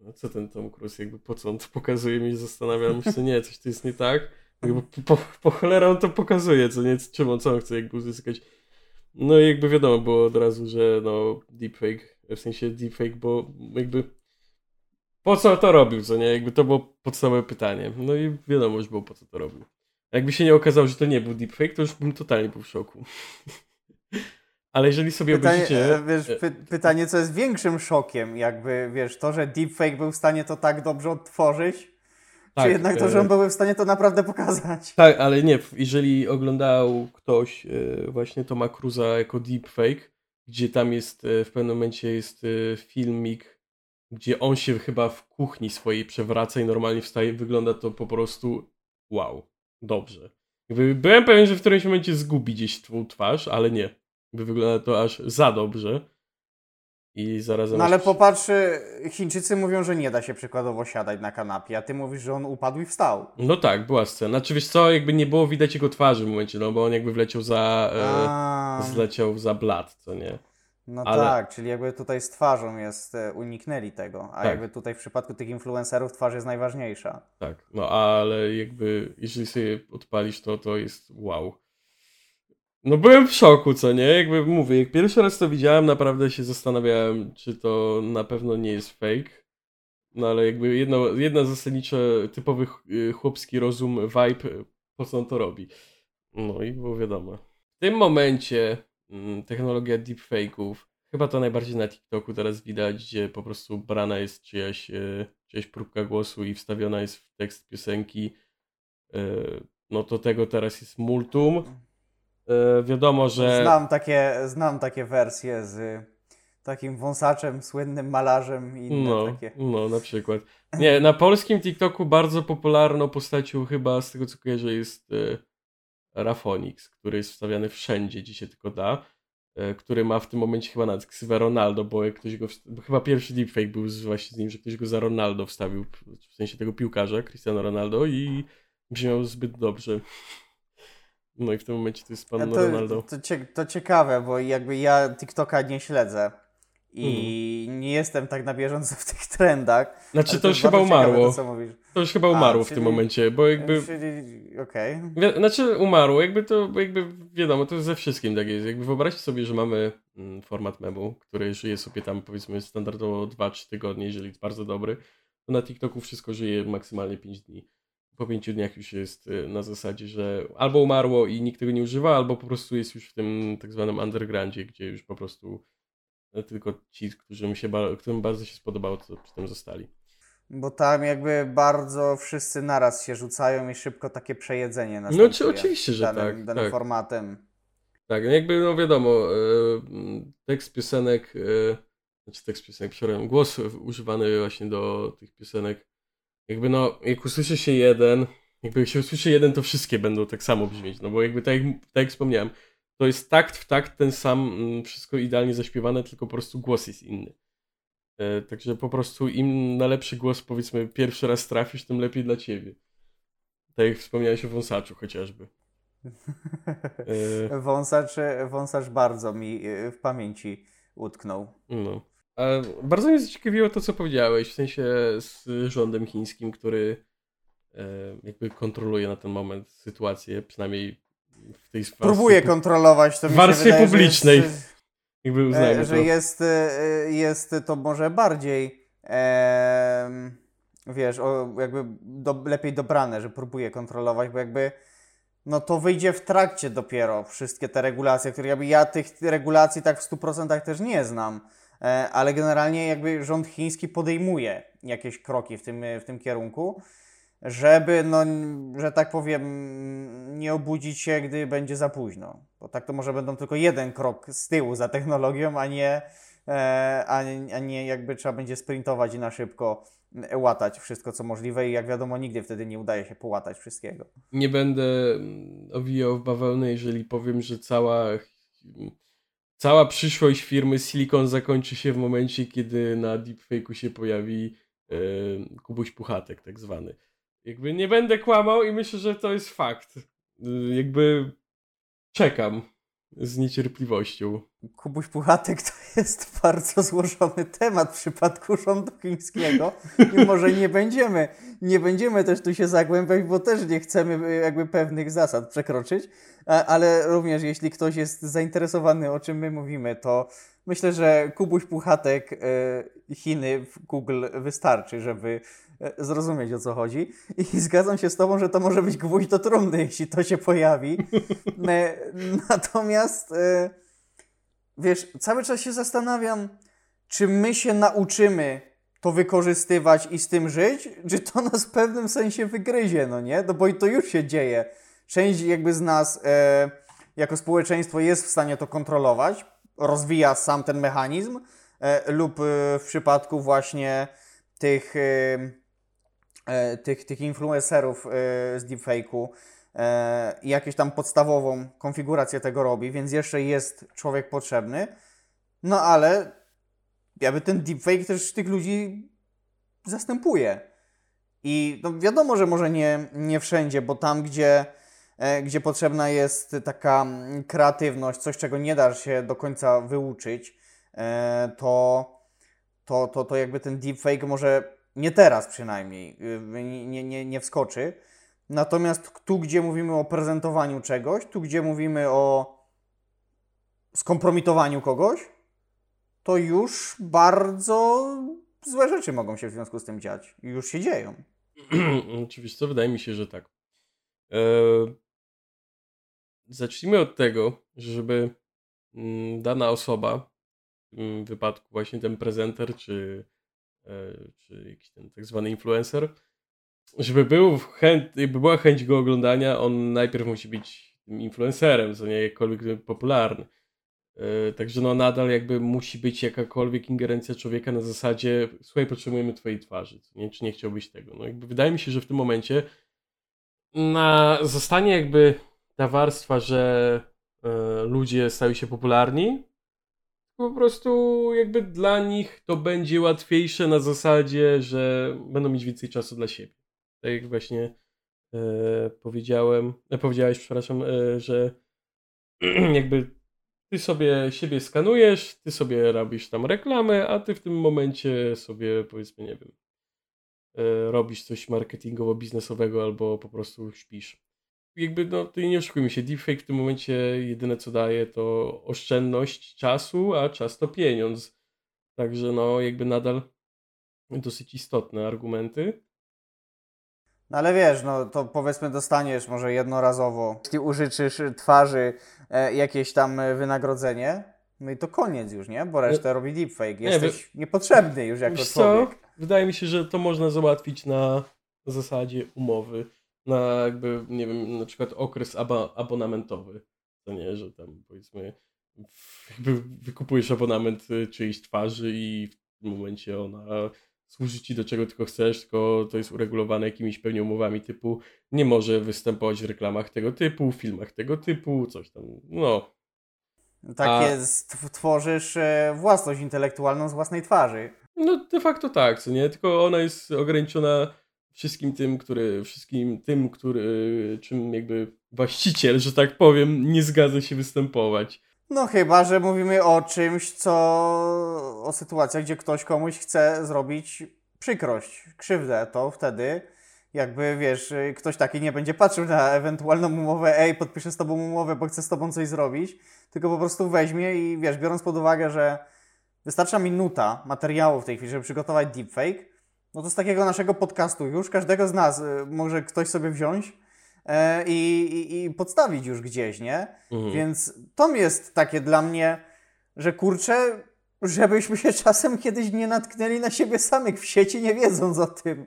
no co ten Tom Cruise, jakby po co on to pokazuje mi, zastanawiam się, nie, coś tu jest nie tak. Jakby po, po cholera on to pokazuje, co nie, czym on, co on chce jakby uzyskać. No i jakby wiadomo było od razu, że no deepfake, w sensie deepfake, bo jakby po co to robił, co nie? Jakby to było podstawowe pytanie. No i wiadomo już było po co to robił. Jakby się nie okazało, że to nie był deepfake, to już bym totalnie był w szoku. Ale jeżeli sobie pytanie, obejrzycie... E, wiesz, py pytanie, co jest większym szokiem, jakby, wiesz, to, że deepfake był w stanie to tak dobrze odtworzyć, tak, czy jednak to, że on e, był w stanie to naprawdę pokazać? Tak, ale nie, jeżeli oglądał ktoś e, właśnie Toma Cruza jako deepfake, gdzie tam jest w pewnym momencie jest filmik, gdzie on się chyba w kuchni swojej przewraca i normalnie wstaje, wygląda to po prostu wow, dobrze. Jakby byłem pewien, że w którymś momencie zgubi gdzieś twą twarz, ale nie. Jakby wygląda to aż za dobrze. I zarazem. No ale popatrz, y, Chińczycy mówią, że nie da się przykładowo siadać na kanapie, a ty mówisz, że on upadł i wstał. No tak, była scena. Znaczy wiesz co, jakby nie było widać jego twarzy w momencie, no bo on jakby wleciał za. E, zleciał za blat, co nie? No ale... tak, czyli jakby tutaj z twarzą jest, e, uniknęli tego, a tak. jakby tutaj w przypadku tych influencerów twarz jest najważniejsza. Tak, no ale jakby jeżeli sobie odpalisz to, to jest wow. No byłem w szoku, co nie? Jakby mówię, jak pierwszy raz to widziałem, naprawdę się zastanawiałem, czy to na pewno nie jest fake. No ale jakby jedno, jedna zasadnicza, typowy y, chłopski rozum, vibe, po co on to robi. No i było wiadomo. W tym momencie technologia deepfake'ów, chyba to najbardziej na TikToku teraz widać, gdzie po prostu brana jest czyjaś, y, czyjaś próbka głosu i wstawiona jest w tekst piosenki. Y, no to tego teraz jest multum. E, wiadomo, że. Znam takie, znam takie wersje z takim wąsaczem, słynnym malarzem i inne no, takie. No, na przykład. Nie, na polskim TikToku bardzo popularną postacią chyba z tego co kojarzę jest e, Rafonix, który jest wstawiany wszędzie, gdzie się tylko da. E, który ma w tym momencie chyba nawet ksywę Ronaldo, bo jak ktoś go. Chyba pierwszy deepfake był z, właśnie z nim, że ktoś go za Ronaldo wstawił, w sensie tego piłkarza, Cristiano Ronaldo, i brzmiał zbyt dobrze. No i w tym momencie to jest pan to, Ronaldo. To, cie, to ciekawe, bo jakby ja TikToka nie śledzę i mhm. nie jestem tak na bieżąco w tych trendach. Znaczy to, już chyba umarło. To, to, już chyba umarło A, w czyli, tym momencie, bo jakby... Czyli, okej. Okay. Znaczy umarło, jakby to jakby wiadomo, to ze wszystkim tak jest. Jakby wyobraźcie sobie, że mamy mm, format memu, który żyje sobie tam powiedzmy standardowo 2-3 tygodnie, jeżeli jest bardzo dobry. To na TikToku wszystko żyje maksymalnie 5 dni po pięciu dniach już jest y, na zasadzie, że albo umarło i nikt tego nie używa, albo po prostu jest już w tym tak zwanym undergroundzie, gdzie już po prostu tylko ci, którym, się, którym bardzo się spodobało, to przy tym zostali. Bo tam jakby bardzo wszyscy naraz się rzucają i szybko takie przejedzenie następuje. No czy, oczywiście, że danym, tak. Danym tak. formatem. Tak, no jakby no wiadomo, e, tekst piosenek, e, znaczy tekst piosenek, przepraszam, głos używany właśnie do tych piosenek jakby no, jak usłyszy się jeden, jakby się usłyszy jeden, to wszystkie będą tak samo brzmieć, no bo jakby tak, tak jak wspomniałem, to jest takt w takt ten sam, mm, wszystko idealnie zaśpiewane, tylko po prostu głos jest inny. E, także po prostu im na lepszy głos, powiedzmy, pierwszy raz trafisz, tym lepiej dla ciebie. Tak jak wspomniałeś o wąsaczu chociażby. E... Wąsacz, wąsacz bardzo mi e, w pamięci utknął. No. A bardzo mnie zaciekawiło to, co powiedziałeś, w sensie z rządem chińskim, który jakby kontroluje na ten moment sytuację, przynajmniej w tej warstwie... Próbuje kontrolować to W warstwie wydaje, publicznej. Że jest, jakby uznajmy że to. Jest, e, jest to może bardziej e, wiesz, o, jakby do, lepiej dobrane, że próbuje kontrolować, bo jakby no to wyjdzie w trakcie dopiero wszystkie te regulacje, które jakby ja tych regulacji tak w 100% też nie znam. E, ale generalnie jakby rząd chiński podejmuje jakieś kroki w tym, w tym kierunku, żeby, no, że tak powiem, nie obudzić się, gdy będzie za późno. Bo tak to może będą tylko jeden krok z tyłu za technologią, a nie e, a, nie, a nie jakby trzeba będzie sprintować i na szybko łatać wszystko, co możliwe i jak wiadomo, nigdy wtedy nie udaje się połatać wszystkiego. Nie będę mm, owijał w bawełnę, jeżeli powiem, że cała, cała przyszłość firmy Silicon zakończy się w momencie, kiedy na deepfake'u się pojawi e, Kubuś Puchatek tak zwany. Jakby nie będę kłamał i myślę, że to jest fakt. E, jakby czekam z niecierpliwością. Kubuś Puchatek to jest bardzo złożony temat w przypadku rządu chińskiego i może nie będziemy, nie będziemy też tu się zagłębiać, bo też nie chcemy e, jakby pewnych zasad przekroczyć, ale również jeśli ktoś jest zainteresowany o czym my mówimy, to myślę, że Kubuś Puchatek e, Chiny w Google wystarczy, żeby e, zrozumieć o co chodzi. I zgadzam się z Tobą, że to może być gwóźdź do trumny, jeśli to się pojawi. Natomiast wiesz, cały czas się zastanawiam, czy my się nauczymy to wykorzystywać i z tym żyć, czy to nas w pewnym sensie wygryzie, no nie? No bo to już się dzieje. Część jakby z nas e, jako społeczeństwo jest w stanie to kontrolować, rozwija sam ten mechanizm, e, lub e, w przypadku właśnie tych, e, tych, tych influencerów z deepfake'u, jakąś tam podstawową konfigurację tego robi, więc jeszcze jest człowiek potrzebny. No ale jakby ten deepfake też tych ludzi zastępuje. I no wiadomo, że może nie, nie wszędzie, bo tam, gdzie, gdzie potrzebna jest taka kreatywność, coś, czego nie da się do końca wyuczyć, e, to, to, to, to jakby ten deepfake może nie teraz przynajmniej y, nie, nie, nie wskoczy. Natomiast tu, gdzie mówimy o prezentowaniu czegoś, tu, gdzie mówimy o skompromitowaniu kogoś, to już bardzo złe rzeczy mogą się w związku z tym dziać. Już się dzieją. Oczywiście, wydaje mi się, że tak. Zacznijmy od tego, żeby mm, dana osoba, w tym wypadku właśnie ten prezenter, czy, e, czy jakiś ten tak zwany influencer, żeby był chęt, jakby była chęć go oglądania, on najpierw musi być tym influencerem, co nie jakkolwiek popularny. Yy, także no nadal jakby musi być jakakolwiek ingerencja człowieka na zasadzie słuchaj, potrzebujemy twojej twarzy, nie? czy nie chciałbyś tego. No jakby wydaje mi się, że w tym momencie na, zostanie jakby ta warstwa, że y, ludzie stają się popularni, po prostu jakby dla nich to będzie łatwiejsze na zasadzie, że będą mieć więcej czasu dla siebie tak jak właśnie e, powiedziałem, e, powiedziałeś, przepraszam, e, że jakby ty sobie siebie skanujesz, ty sobie robisz tam reklamę, a ty w tym momencie sobie powiedzmy, nie wiem, e, robisz coś marketingowo-biznesowego albo po prostu śpisz. Jakby, no, to nie oszukujmy się, deepfake w tym momencie jedyne co daje to oszczędność czasu, a czas to pieniądz. Także no, jakby nadal dosyć istotne argumenty. No ale wiesz, no to powiedzmy dostaniesz może jednorazowo, jeśli użyczysz twarzy e, jakieś tam wynagrodzenie, no i to koniec już, nie? Bo resztę nie, robi deepfake. Jesteś nie, niepotrzebny już jako człowiek. Co? Wydaje mi się, że to można załatwić na zasadzie umowy. Na jakby, nie wiem, na przykład okres abo abonamentowy. To nie, że tam powiedzmy jakby wykupujesz abonament czyjejś twarzy i w tym momencie ona służy ci do czego tylko chcesz, tylko to jest uregulowane jakimiś pewnie umowami typu nie może występować w reklamach tego typu, filmach tego typu, coś tam, no. Tak A... jest, tworzysz e, własność intelektualną z własnej twarzy. No de facto tak, co nie, tylko ona jest ograniczona wszystkim tym, który, wszystkim tym, który, czym jakby właściciel, że tak powiem, nie zgadza się występować. No chyba, że mówimy o czymś, co... o sytuacjach, gdzie ktoś komuś chce zrobić przykrość, krzywdę, to wtedy jakby, wiesz, ktoś taki nie będzie patrzył na ewentualną umowę, ej, podpiszę z tobą umowę, bo chcę z tobą coś zrobić, tylko po prostu weźmie i, wiesz, biorąc pod uwagę, że wystarcza minuta materiału w tej chwili, żeby przygotować deepfake, no to z takiego naszego podcastu już każdego z nas y, może ktoś sobie wziąć E, i, i, i podstawić już gdzieś, nie? Mhm. Więc to jest takie dla mnie, że kurczę, żebyśmy się czasem kiedyś nie natknęli na siebie samych w sieci, nie wiedząc o tym.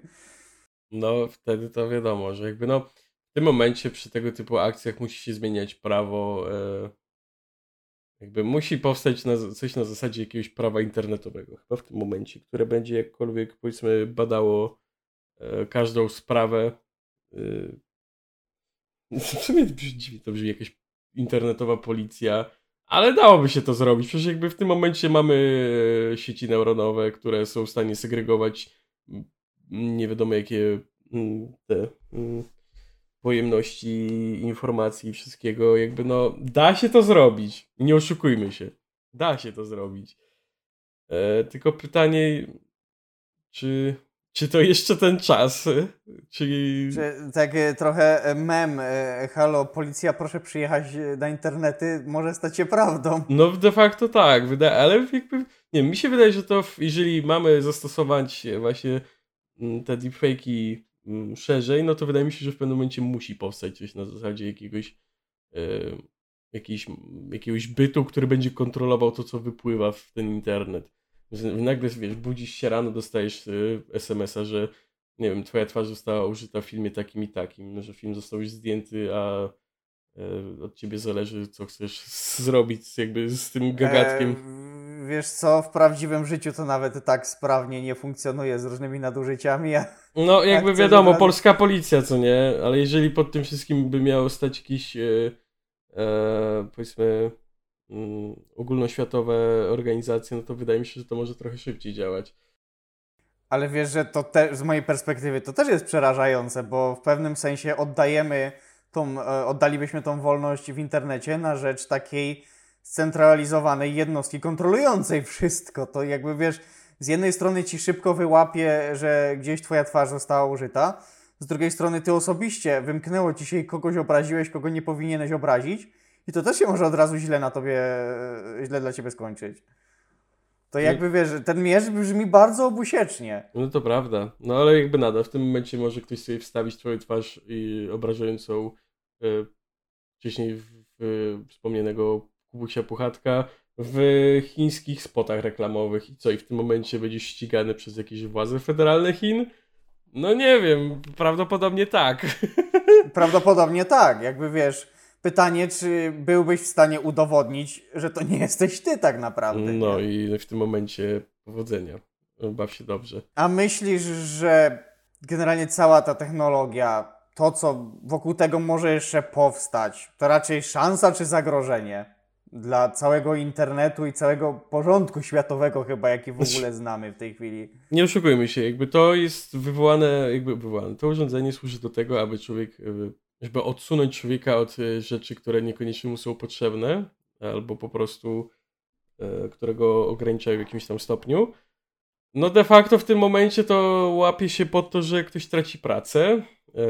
No, wtedy to wiadomo, że jakby no, w tym momencie przy tego typu akcjach musi się zmieniać prawo, e, Jakby musi powstać na, coś na zasadzie jakiegoś prawa internetowego, chyba w tym momencie, które będzie jakkolwiek, powiedzmy, badało e, każdą sprawę. E, w sumie dziwnie to brzmi, jakaś internetowa policja, ale dałoby się to zrobić. Przecież jakby w tym momencie mamy e, sieci neuronowe, które są w stanie segregować nie wiadomo jakie te pojemności informacji i wszystkiego, jakby no, da się to zrobić. Nie oszukujmy się. Da się to zrobić. E, tylko pytanie, czy, czy to jeszcze ten czas? Czy... czy tak e, trochę e, mem, e, halo, policja, proszę przyjechać na internety, może stać się prawdą. No de facto tak, wydaje, ale jakby, nie mi się wydaje, że to jeżeli mamy zastosować właśnie mm, te deepfake'i szerzej, no to wydaje mi się, że w pewnym momencie musi powstać coś na zasadzie jakiegoś, e, jakiś, jakiegoś bytu, który będzie kontrolował to, co wypływa w ten internet. Nagle, wiesz, budzisz się rano, dostajesz e, SMS-a, że nie wiem, twoja twarz została użyta w filmie takim i takim, że film został już zdjęty, a e, od ciebie zależy, co chcesz zrobić jakby z tym gagatkiem. E wiesz co, w prawdziwym życiu to nawet tak sprawnie nie funkcjonuje z różnymi nadużyciami. No, jakby wiadomo, polska policja, co nie, ale jeżeli pod tym wszystkim by miało stać jakieś, e, e, powiedzmy, mm, ogólnoświatowe organizacje, no to wydaje mi się, że to może trochę szybciej działać. Ale wiesz, że to te, z mojej perspektywy to też jest przerażające, bo w pewnym sensie oddajemy tą, e, oddalibyśmy tą wolność w internecie na rzecz takiej scentralizowanej jednostki kontrolującej wszystko. To jakby wiesz, z jednej strony ci szybko wyłapie, że gdzieś twoja twarz została użyta, z drugiej strony ty osobiście wymknęło ci się i kogoś obraziłeś, kogo nie powinieneś obrazić i to też się może od razu źle na tobie, źle dla ciebie skończyć. To jakby wiesz, ten mierz brzmi bardzo obusiecznie. No to prawda. No ale jakby nadal w tym momencie może ktoś sobie wstawić twoją twarz i obrażającą e, wcześniej w, w wspomnianego Kubusia Puchatka w chińskich spotach reklamowych i co, i w tym momencie będzie ścigany przez jakieś władze federalne Chin? No nie wiem, prawdopodobnie tak. Prawdopodobnie tak, jakby wiesz, pytanie, czy byłbyś w stanie udowodnić, że to nie jesteś ty tak naprawdę. No nie? i w tym momencie powodzenia. Baw się dobrze. A myślisz, że generalnie cała ta technologia, to co wokół tego może jeszcze powstać, to raczej szansa czy zagrożenie? Dla całego internetu i całego porządku światowego chyba, jaki w ogóle znamy w tej chwili. Nie oszukujmy się, jakby to jest wywołane, jakby wywołane. To urządzenie służy do tego, aby człowiek, żeby odsunąć człowieka od e, rzeczy, które niekoniecznie mu są potrzebne, albo po prostu e, którego ograniczają w jakimś tam stopniu. No de facto w tym momencie to łapie się pod to, że ktoś traci pracę. E,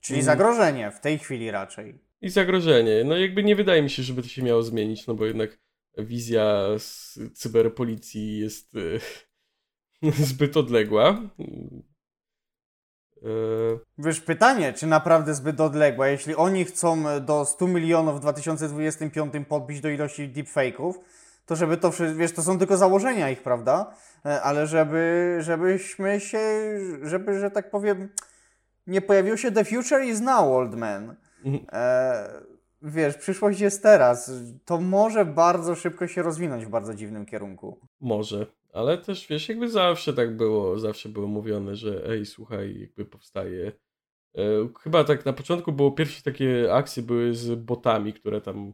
Czyli zagrożenie w tej chwili raczej i zagrożenie. No jakby nie wydaje mi się, żeby to się miało zmienić, no bo jednak wizja z cyberpolicji jest e, zbyt odległa. E, Wiesz, pytanie, czy naprawdę zbyt odległa? Jeśli oni chcą do 100 milionów w 2025 podbić do ilości deepfake'ów, to żeby to, wiesz, to są tylko założenia ich, prawda? E, ale żeby, żebyśmy się, żeby, że tak powiem, nie pojawił się The Future is Now, old man. Mhm. E, wiesz, przyszłość jest teraz. To może bardzo szybko się rozwinąć w bardzo dziwnym kierunku. Może, ale też wiesz, jakby zawsze tak było, zawsze było mówione, że ej, słuchaj, jakby powstaje. E, chyba tak na początku było pierwsze takie akcje były z botami, które tam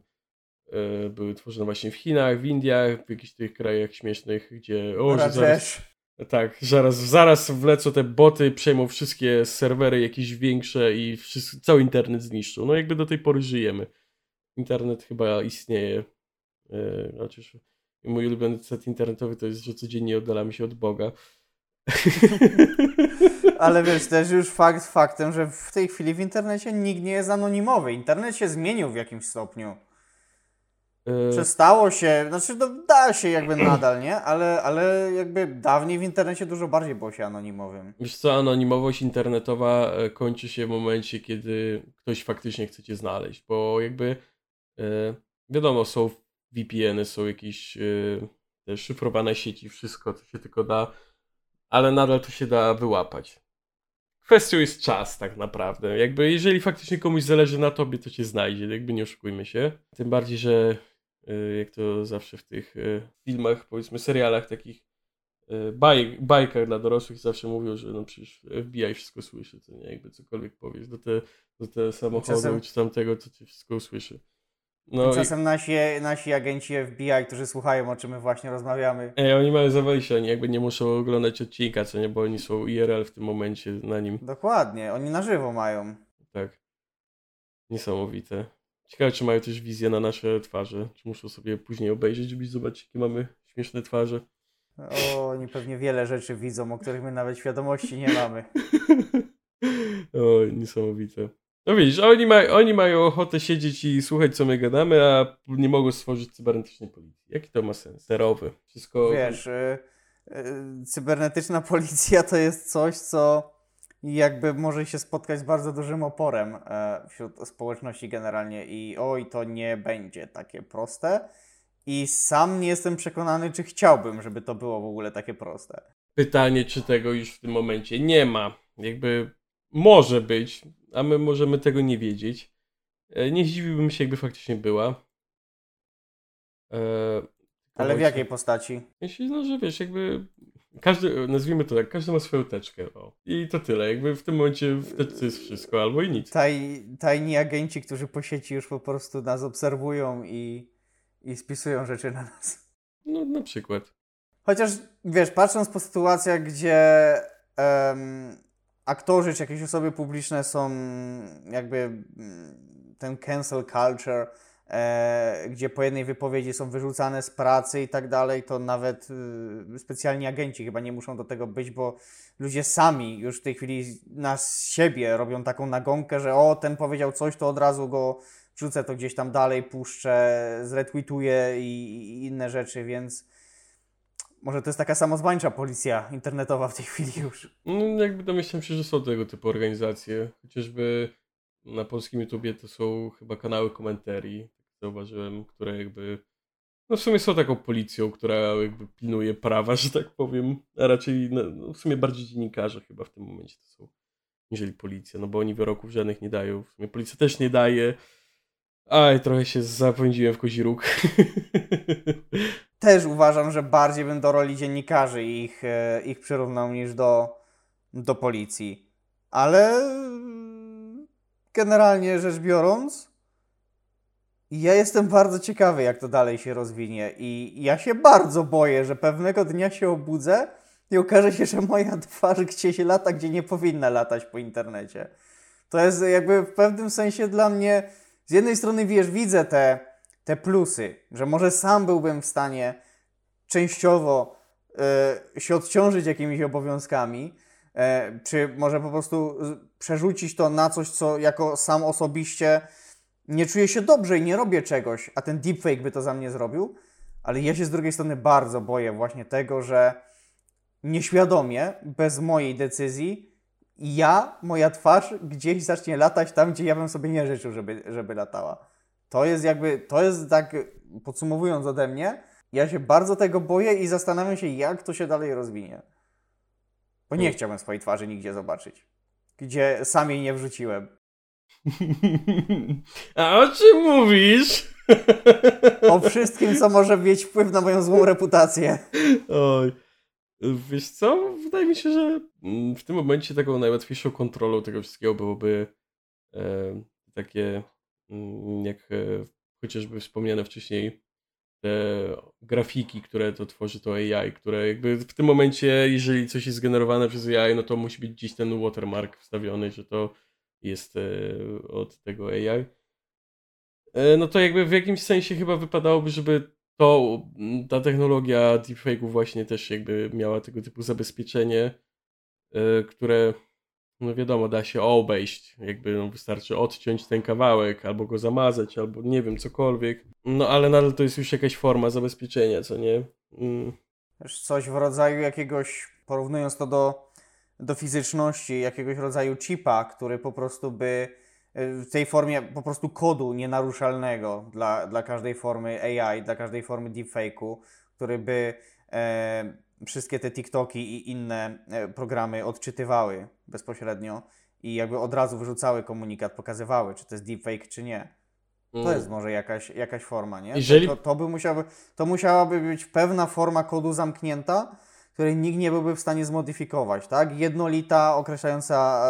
e, były tworzone właśnie w Chinach, w Indiach, w jakichś tych krajach śmiesznych, gdzie o, że zaraz, tak, zaraz, zaraz wlecą te boty, przejmą wszystkie serwery jakieś większe i cały internet zniszczą. No jakby do tej pory żyjemy. Internet chyba istnieje. Yy, chociaż mój ulubiony set internetowy to jest, że codziennie oddalamy się od Boga. Ale wiesz, też już fakt faktem, że w tej chwili w internecie nikt nie jest anonimowy. Internet się zmienił w jakimś stopniu. Y, Przestało się, znaczy no, da się jakby nadal, nie? Ale, ale jakby dawniej w internecie dużo bardziej było się anonimowym. Wiesz co, anonimowość internetowa e, kończy się w momencie, kiedy ktoś faktycznie chce cię znaleźć, bo jakby e, wiadomo, są VPN-y, są jakieś e, szyfrowane sieci, wszystko, co się tylko da, ale nadal to się da wyłapać. Kwestią jest czas tak naprawdę. Jakby jeżeli faktycznie komuś zależy na tobie, to cię znajdzie, jakby nie oszukujmy się. Tym bardziej, że jak to zawsze w tych y, filmach, powiedzmy serialach takich y, baj, bajkach dla dorosłych zawsze mówią, że no przecież FBI wszystko słyszy, co nie, jakby cokolwiek powiesz do te, do te samochodu Czasem- czy tamtego, to cię wszystko usłyszy. No i, Czasem nasi, nasi agenci FBI, którzy słuchają, o czym my właśnie rozmawiamy. ej, oni mają zawejście, oni jakby nie muszą oglądać odcinka, co nie, bo oni są IRL w tym momencie na nim. Dokładnie, oni na żywo mają. Tak. Niesamowite. Ciekawe, czy mają też wizję na nasze twarze. Czy muszą sobie później obejrzeć, żeby zobaczyć, jakie mamy śmieszne twarze. O, oni pewnie wiele rzeczy widzą, o których my nawet świadomości nie mamy. o, niesamowite. No widzisz, oni, ma, oni mają ochotę siedzieć i słuchać, co my gadamy, a nie mogą stworzyć cybernetycznej policji. Jaki to ma sens? Zerowy. Wszystko... Wiesz, y, y, cybernetyczna policja to jest coś, co jakby może się spotkać z bardzo dużym oporem e, wśród społeczności generalnie i oj, to nie będzie takie proste. I sam nie jestem przekonany, czy chciałbym, żeby to było w ogóle takie proste. Pytanie, czy tego już w tym momencie nie ma. Jakby może być, a my możemy tego nie wiedzieć. E, Nie zdziwiłbym się, jakby faktycznie była. E, Ale w jakiej postaci? Myślę, no, że wiesz, jakby każdy, nazwijmy to tak, każdy ma swoją teczkę. O. I to tyle. Jakby w tym momencie w teczce jest wszystko, albo i nic. Taj, tajni agenci, którzy po sieci już po prostu nas obserwują i, i spisują rzeczy na nas. No na przykład. Chociaż wiesz, patrząc po sytuacjach, gdzie em, aktorzy czy jakieś osoby publiczne są jakby mm, ten cancel culture, gdzie po jednej wypowiedzi są wyrzucane z pracy i tak dalej, to nawet y, specjalni agenci chyba nie muszą do tego być, bo ludzie sami już w tej chwili na siebie robią taką nagonkę, że o, ten powiedział coś, to od razu go wrzucę to gdzieś tam dalej, puszczę, zretweetuję i, i inne rzeczy, więc może to jest taka samozwańcza policja internetowa w tej chwili już. No jakby domyślam się, że są tego typu organizacje. Chociażby na polskim YouTubie to są chyba kanały komentarii, zauważyłem, które jakby no w sumie są taką policją, która jakby pilnuje prawa, że tak powiem, a raczej no, no w sumie bardziej dziennikarze chyba w tym momencie to są, niżeli policja, no bo oni wyroków żadnych nie dają, w sumie policja też nie daje. Aj, trochę się zapędziłem w kozi róg. Też uważam, że bardziej bym do roli dziennikarzy ich, e, ich przyrównał niż do, do policji. Ale generalnie rzecz biorąc, ja jestem bardzo ciekawy, jak to dalej się rozwinie. I ja się bardzo boję, że pewnego dnia się obudzę i okaże się, że moja twarz gdzieś lata, gdzie nie powinna latać po internecie. To jest jakby w pewnym sensie dla mnie, z jednej strony wiesz, widzę te, te plusy, że może sam byłbym w stanie częściowo e, się odciążyć jakimiś obowiązkami, e, czy może po prostu przerzucić to na coś, co jako sam osobiście nie czuję się dobrze i nie robię czegoś, a ten deepfake by to za mnie zrobił, ale ja się z drugiej strony bardzo boję właśnie tego, że nieświadomie, bez mojej decyzji, ja, moja twarz gdzieś zacznie latać tam, gdzie ja bym sobie nie życzył, żeby, żeby latała. To jest jakby, to jest tak, podsumowując ode mnie, ja się bardzo tego boję i zastanawiam się, jak to się dalej rozwinie. Bo nie Hmm. chciałbym swojej twarzy nigdzie zobaczyć, gdzie sam jej nie wrzuciłem. A o czym mówisz? O wszystkim, co może mieć wpływ na moją złą reputację. Oj. Wiesz co? Wydaje mi się, że mm, w tym momencie taką najłatwiejszą kontrolą tego wszystkiego byłoby e, takie, mm, jak e, chociażby wspomniane wcześniej, te grafiki, które to tworzy to AI, które jakby w tym momencie, jeżeli coś jest zgenerowane przez AI, no to musi być gdzieś ten watermark wstawiony, że to jest e, od tego AI. E, No to jakby w jakimś sensie chyba wypadałoby, żeby to, ta technologia deepfake'u właśnie też jakby miała tego typu zabezpieczenie, e, które no wiadomo, da się obejść. Jakby no, wystarczy odciąć ten kawałek, albo go zamazać, albo nie wiem, cokolwiek. No ale nadal to jest już jakaś forma zabezpieczenia, co nie? Mm. Coś w rodzaju jakiegoś, porównując to do, do fizyczności, jakiegoś rodzaju chipa, który po prostu by y, w tej formie po prostu kodu nienaruszalnego dla, dla każdej formy AI, dla każdej formy deepfake'u, który by e, wszystkie te TikToki i inne e, programy odczytywały bezpośrednio i jakby od razu wyrzucały komunikat, pokazywały, czy to jest deepfake, czy nie. To jest może jakaś, jakaś forma, nie? Jeżeli- To, to, to, by musiałaby, to musiałaby być pewna forma kodu zamknięta, której nikt nie byłby w stanie zmodyfikować, tak? Jednolita, określająca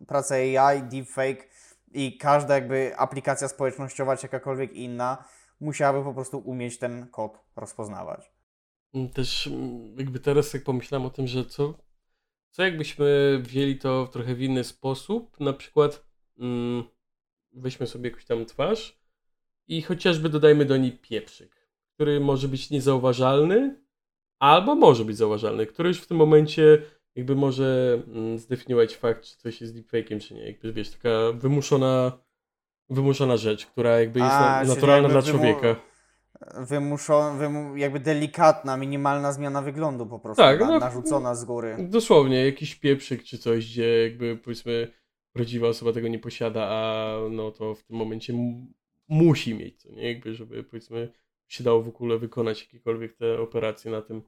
e, pracę AI, deepfake i każda jakby aplikacja społecznościowa czy jakakolwiek inna musiałaby po prostu umieć ten kod rozpoznawać. Mm, Też mm, jakby teraz jak pomyślałem o tym, że co, co jakbyśmy wzięli to w trochę w inny sposób, na przykład mm, weźmy sobie jakąś tam twarz i chociażby dodajmy do niej pieprzyk, który może być niezauważalny, albo może być zauważalny, który już w tym momencie jakby może mm, zdefiniować fakt, czy coś jest deepfake'iem, czy nie. Jakby wiesz, taka wymuszona, wymuszona rzecz, która jakby jest A, na, naturalna jakby dla człowieka. Wymuszon, wymu, jakby delikatna, minimalna zmiana wyglądu po prostu, Tak, na, no- narzucona z góry. Dosłownie, jakiś pieprzyk czy coś, gdzie jakby powiedzmy prawdziwa osoba tego nie posiada, a no to w tym momencie mu- musi mieć, co nie? Jakby, żeby powiedzmy się dało w ogóle wykonać jakiekolwiek te operacje na tym.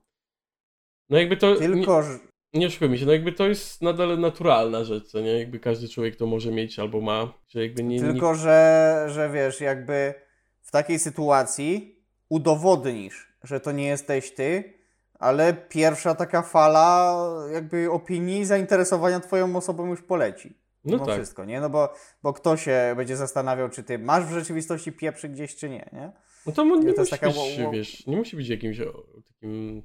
No jakby to, nie, Tylko, że nie oszukujmy się, no jakby to jest nadal naturalna rzecz, co nie? Jakby każdy człowiek to może mieć albo ma, że jakby nie... nie... Tylko, że, że wiesz, jakby w takiej sytuacji udowodnisz, że to nie jesteś ty, ale pierwsza taka fala jakby opinii, zainteresowania twoją osobą już poleci. No Mimo tak. wszystko, nie? No bo, bo kto się będzie zastanawiał, czy ty masz w rzeczywistości pieprzy gdzieś, czy nie, nie? No to nie To musi taka być, wiesz, nie musi być jakimś takim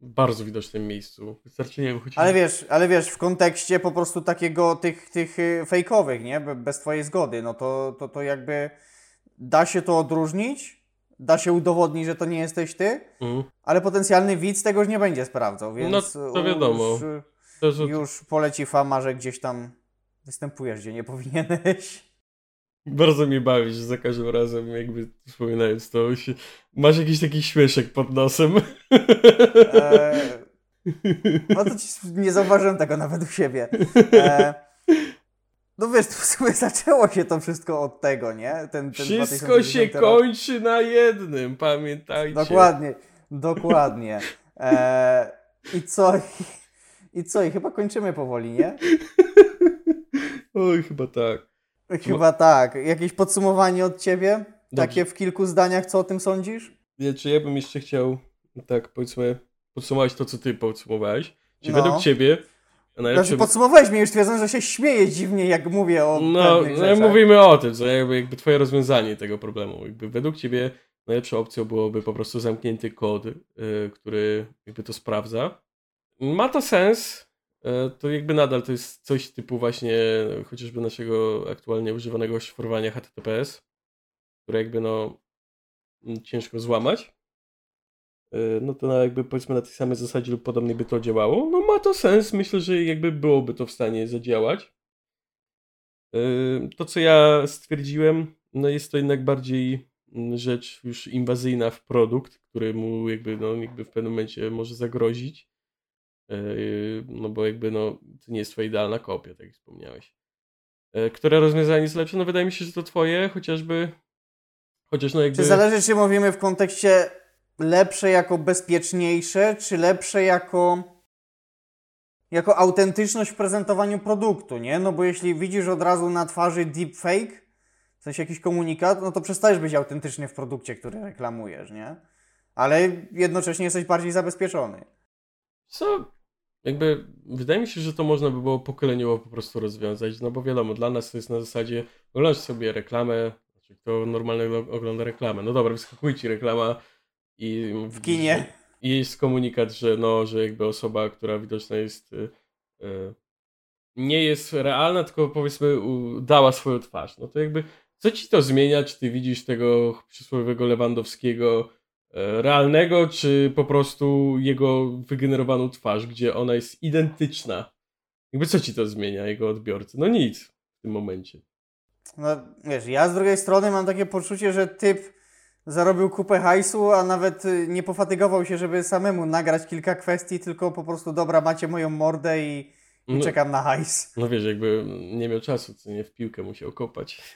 bardzo widocznym miejscu. Wystarczy, nie wiem. Ale wiesz, ale wiesz, w kontekście po prostu takiego tych, tych y, fejkowych, nie? Be- Bez twojej zgody, no to, to, to jakby da się to odróżnić, da się udowodnić, że to nie jesteś ty, Mhm. ale potencjalny widz tego już nie będzie sprawdzał, więc No, to wiadomo. Już, już poleci fama, że gdzieś tam występujesz, gdzie nie powinieneś. Bardzo mnie bawi, że za każdym razem jakby wspominając to masz jakiś taki śmieszek pod nosem. E, no to ci, nie zauważyłem tego nawet u siebie. E, no wiesz, w sumie zaczęło się to wszystko od tego, nie? Ten, ten Wszystko się 2010 rok. kończy na jednym, pamiętajcie. Dokładnie, dokładnie. E, I co? I co? I chyba kończymy powoli, nie? Oj, chyba tak. Chyba tak. Jakieś podsumowanie od ciebie? Dobrze. Takie w kilku zdaniach, co o tym sądzisz? Ja, czy ja bym jeszcze chciał, tak powiedzmy, podsumować to, co ty podsumowałeś. Czy No. według ciebie najlepsze... Znaczy, podsumowałeś mnie już twierdząc, że się śmieję dziwnie, jak mówię o No, no mówimy o tym, co jakby, jakby twoje rozwiązanie tego problemu. Jakby według ciebie najlepszą opcją byłoby po prostu zamknięty kod, y, który jakby to sprawdza. Ma to sens, to jakby nadal to jest coś typu właśnie y, chociażby naszego aktualnie używanego szyfrowania HTTPS, które jakby no ciężko złamać. Y, No to na jakby powiedzmy na tej samej zasadzie lub podobnej by to działało. No ma to sens, myślę, że jakby byłoby to w stanie zadziałać. To, co ja stwierdziłem, no jest to jednak bardziej rzecz już inwazyjna w produkt, który mu jakby, no, jakby w pewnym momencie może zagrozić. Y, No bo jakby no, to nie jest twoja idealna kopia, tak jak wspomniałeś. Y, Które rozwiązanie jest lepsze? No wydaje mi się, że to twoje, chociażby chociaż no jakby... Czy zależy, czy mówimy w kontekście lepsze jako bezpieczniejsze, czy lepsze jako jako autentyczność w prezentowaniu produktu, nie? No bo jeśli widzisz od razu na twarzy deepfake, w sensie jakiś komunikat, no to przestajesz być autentyczny w produkcie, który reklamujesz, nie? Ale jednocześnie jesteś bardziej zabezpieczony. Co? Jakby wydaje mi się, że to można by było pokoleniowo po prostu rozwiązać, no bo wiadomo, dla nas to jest na zasadzie oglądasz sobie reklamę, znaczy kto normalnie ogl- ogląda reklamę, no dobra, wyskakuje ci reklama i W kinie. i jest komunikat, że no, że jakby osoba, która widoczna jest y, y, nie jest realna, tylko powiedzmy dała swoją twarz. No to jakby co ci to zmienia, czy ty widzisz tego przysłowiowego Lewandowskiego realnego, czy po prostu jego wygenerowaną twarz, gdzie ona jest identyczna. Jakby co ci to zmienia, jego odbiorcy? No nic w tym momencie. No wiesz, ja z drugiej strony mam takie poczucie, że typ zarobił kupę hajsu, a nawet y, nie pofatygował się, żeby samemu nagrać kilka kwestii, tylko po prostu dobra, macie moją mordę i, i No. czekam na hajs. No wiesz, jakby nie miał czasu, co nie w piłkę musiał kopać.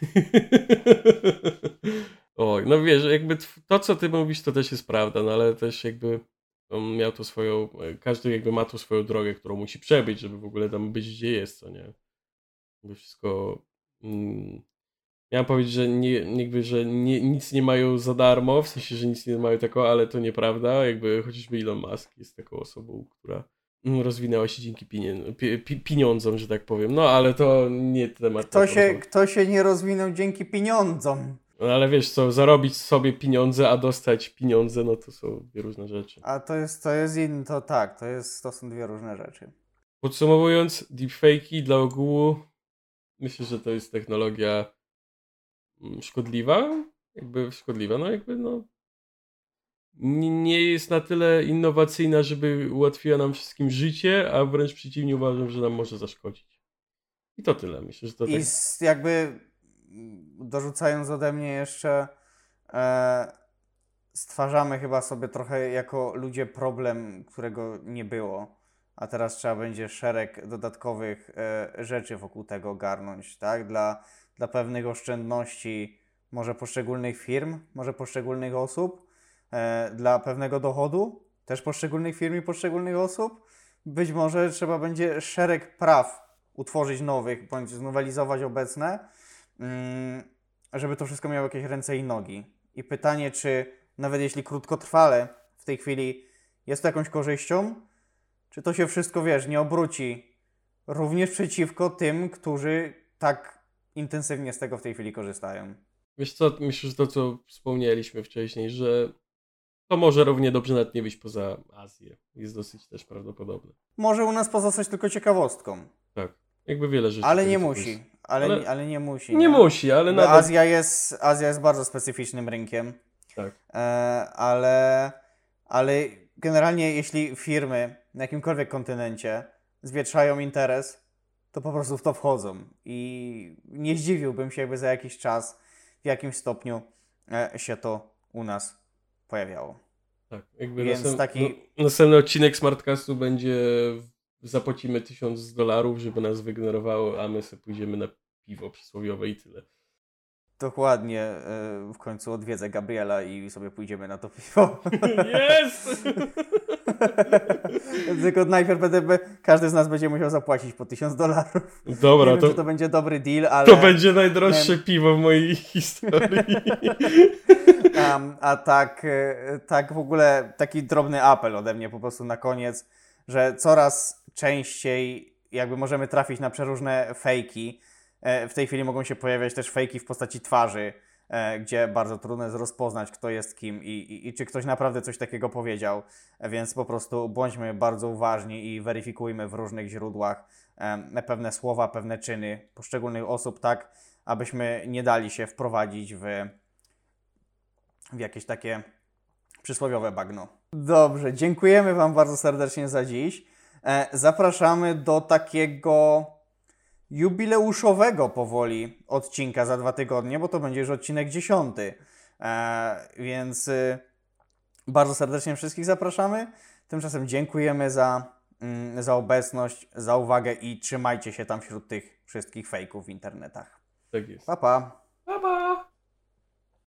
Oj, no wiesz, jakby to, co ty mówisz, to też jest prawda, no ale też jakby on miał to swoją, e, każdy jakby ma tu swoją drogę, którą musi przebyć, żeby w ogóle tam być, gdzie jest, co nie? Jakby wszystko... Mm, Miałem powiedzieć, że, nie, jakby, że nie, nic nie mają za darmo, w sensie, że nic nie mają takiego, ale to nieprawda. Jakby chociażby Elon Musk jest taką osobą, która mm, rozwinęła się dzięki pieniądzom, że tak powiem. No ale to nie temat. Kto się, kto się nie rozwinął dzięki pieniądzom? No ale wiesz co, zarobić sobie pieniądze, a dostać pieniądze, no to są dwie różne rzeczy. A to jest, to jest inny, to tak, to, jest, to są dwie różne rzeczy. Podsumowując, deepfake'i dla ogółu, myślę, że to jest technologia mm, szkodliwa, jakby szkodliwa, no jakby no nie jest na tyle innowacyjna, żeby ułatwiła nam wszystkim życie, a wręcz przeciwnie uważam, że nam może zaszkodzić. I to tyle. Myślę, że to I tak... jakby dorzucając ode mnie jeszcze, e, stwarzamy chyba sobie trochę jako ludzie problem, którego nie było, a teraz trzeba będzie szereg dodatkowych e, rzeczy wokół tego ogarnąć, tak? Dla, dla pewnych oszczędności może poszczególnych firm, może poszczególnych osób, e, dla pewnego dochodu też poszczególnych firm i poszczególnych osób. Być może trzeba będzie szereg praw utworzyć nowych, bądź znowelizować obecne, żeby to wszystko miało jakieś ręce i nogi. I pytanie, czy nawet jeśli krótkotrwale w tej chwili jest to jakąś korzyścią, czy to się wszystko, wiesz, nie obróci również przeciwko tym, którzy tak intensywnie z tego w tej chwili korzystają. Wiesz co, myślę, że to, co wspomnieliśmy wcześniej, że to może równie dobrze nawet nie wyjść poza Azję. Jest dosyć też prawdopodobne. Może u nas pozostać tylko ciekawostką. Tak. Jakby wiele rzeczy. Ale nie musi. Ale, ale, ale, nie musi. Nie, nie musi, ale nawet... Azja jest, Azja jest bardzo specyficznym rynkiem. Tak. E, ale, ale generalnie jeśli firmy na jakimkolwiek kontynencie zwietrzają interes, to po prostu w to wchodzą. I nie zdziwiłbym się, jakby za jakiś czas w jakimś stopniu e, się to u nas pojawiało. Tak, jakby Więc następ... taki... no, następny odcinek Smartcastu będzie zapłacimy tysiąc dolarów, żeby nas wygenerowało, a my sobie pójdziemy na piwo przysłowiowe i tyle. Dokładnie. E, w końcu odwiedzę Gabriela i sobie pójdziemy na to piwo. Jest! Tylko najpierw będę, każdy z nas będzie musiał zapłacić po tysiąc dolarów. Dobra, wiem, to, to będzie dobry deal, ale... To będzie najdroższe piwo w mojej historii. Um, a tak, e, tak w ogóle taki drobny apel ode mnie po prostu na koniec, że coraz częściej jakby możemy trafić na przeróżne fejki. E, w tej chwili mogą się pojawiać też fejki w postaci twarzy, e, gdzie bardzo trudno jest rozpoznać, kto jest kim i, i, i, czy ktoś naprawdę coś takiego powiedział. E, więc po prostu bądźmy bardzo uważni i weryfikujmy w różnych źródłach pewne słowa, pewne czyny poszczególnych osób, tak abyśmy nie dali się wprowadzić w, w jakieś takie przysłowiowe bagno. Dobrze, dziękujemy Wam bardzo serdecznie za dziś. E, zapraszamy do takiego jubileuszowego powoli odcinka za dwa tygodnie, bo to będzie już odcinek dziesiąty. E, więc y, bardzo serdecznie wszystkich zapraszamy. Tymczasem dziękujemy za, mm, za obecność, za uwagę i trzymajcie się tam wśród tych wszystkich fejków w internetach. Tak jest. Pa, pa. Pa, pa.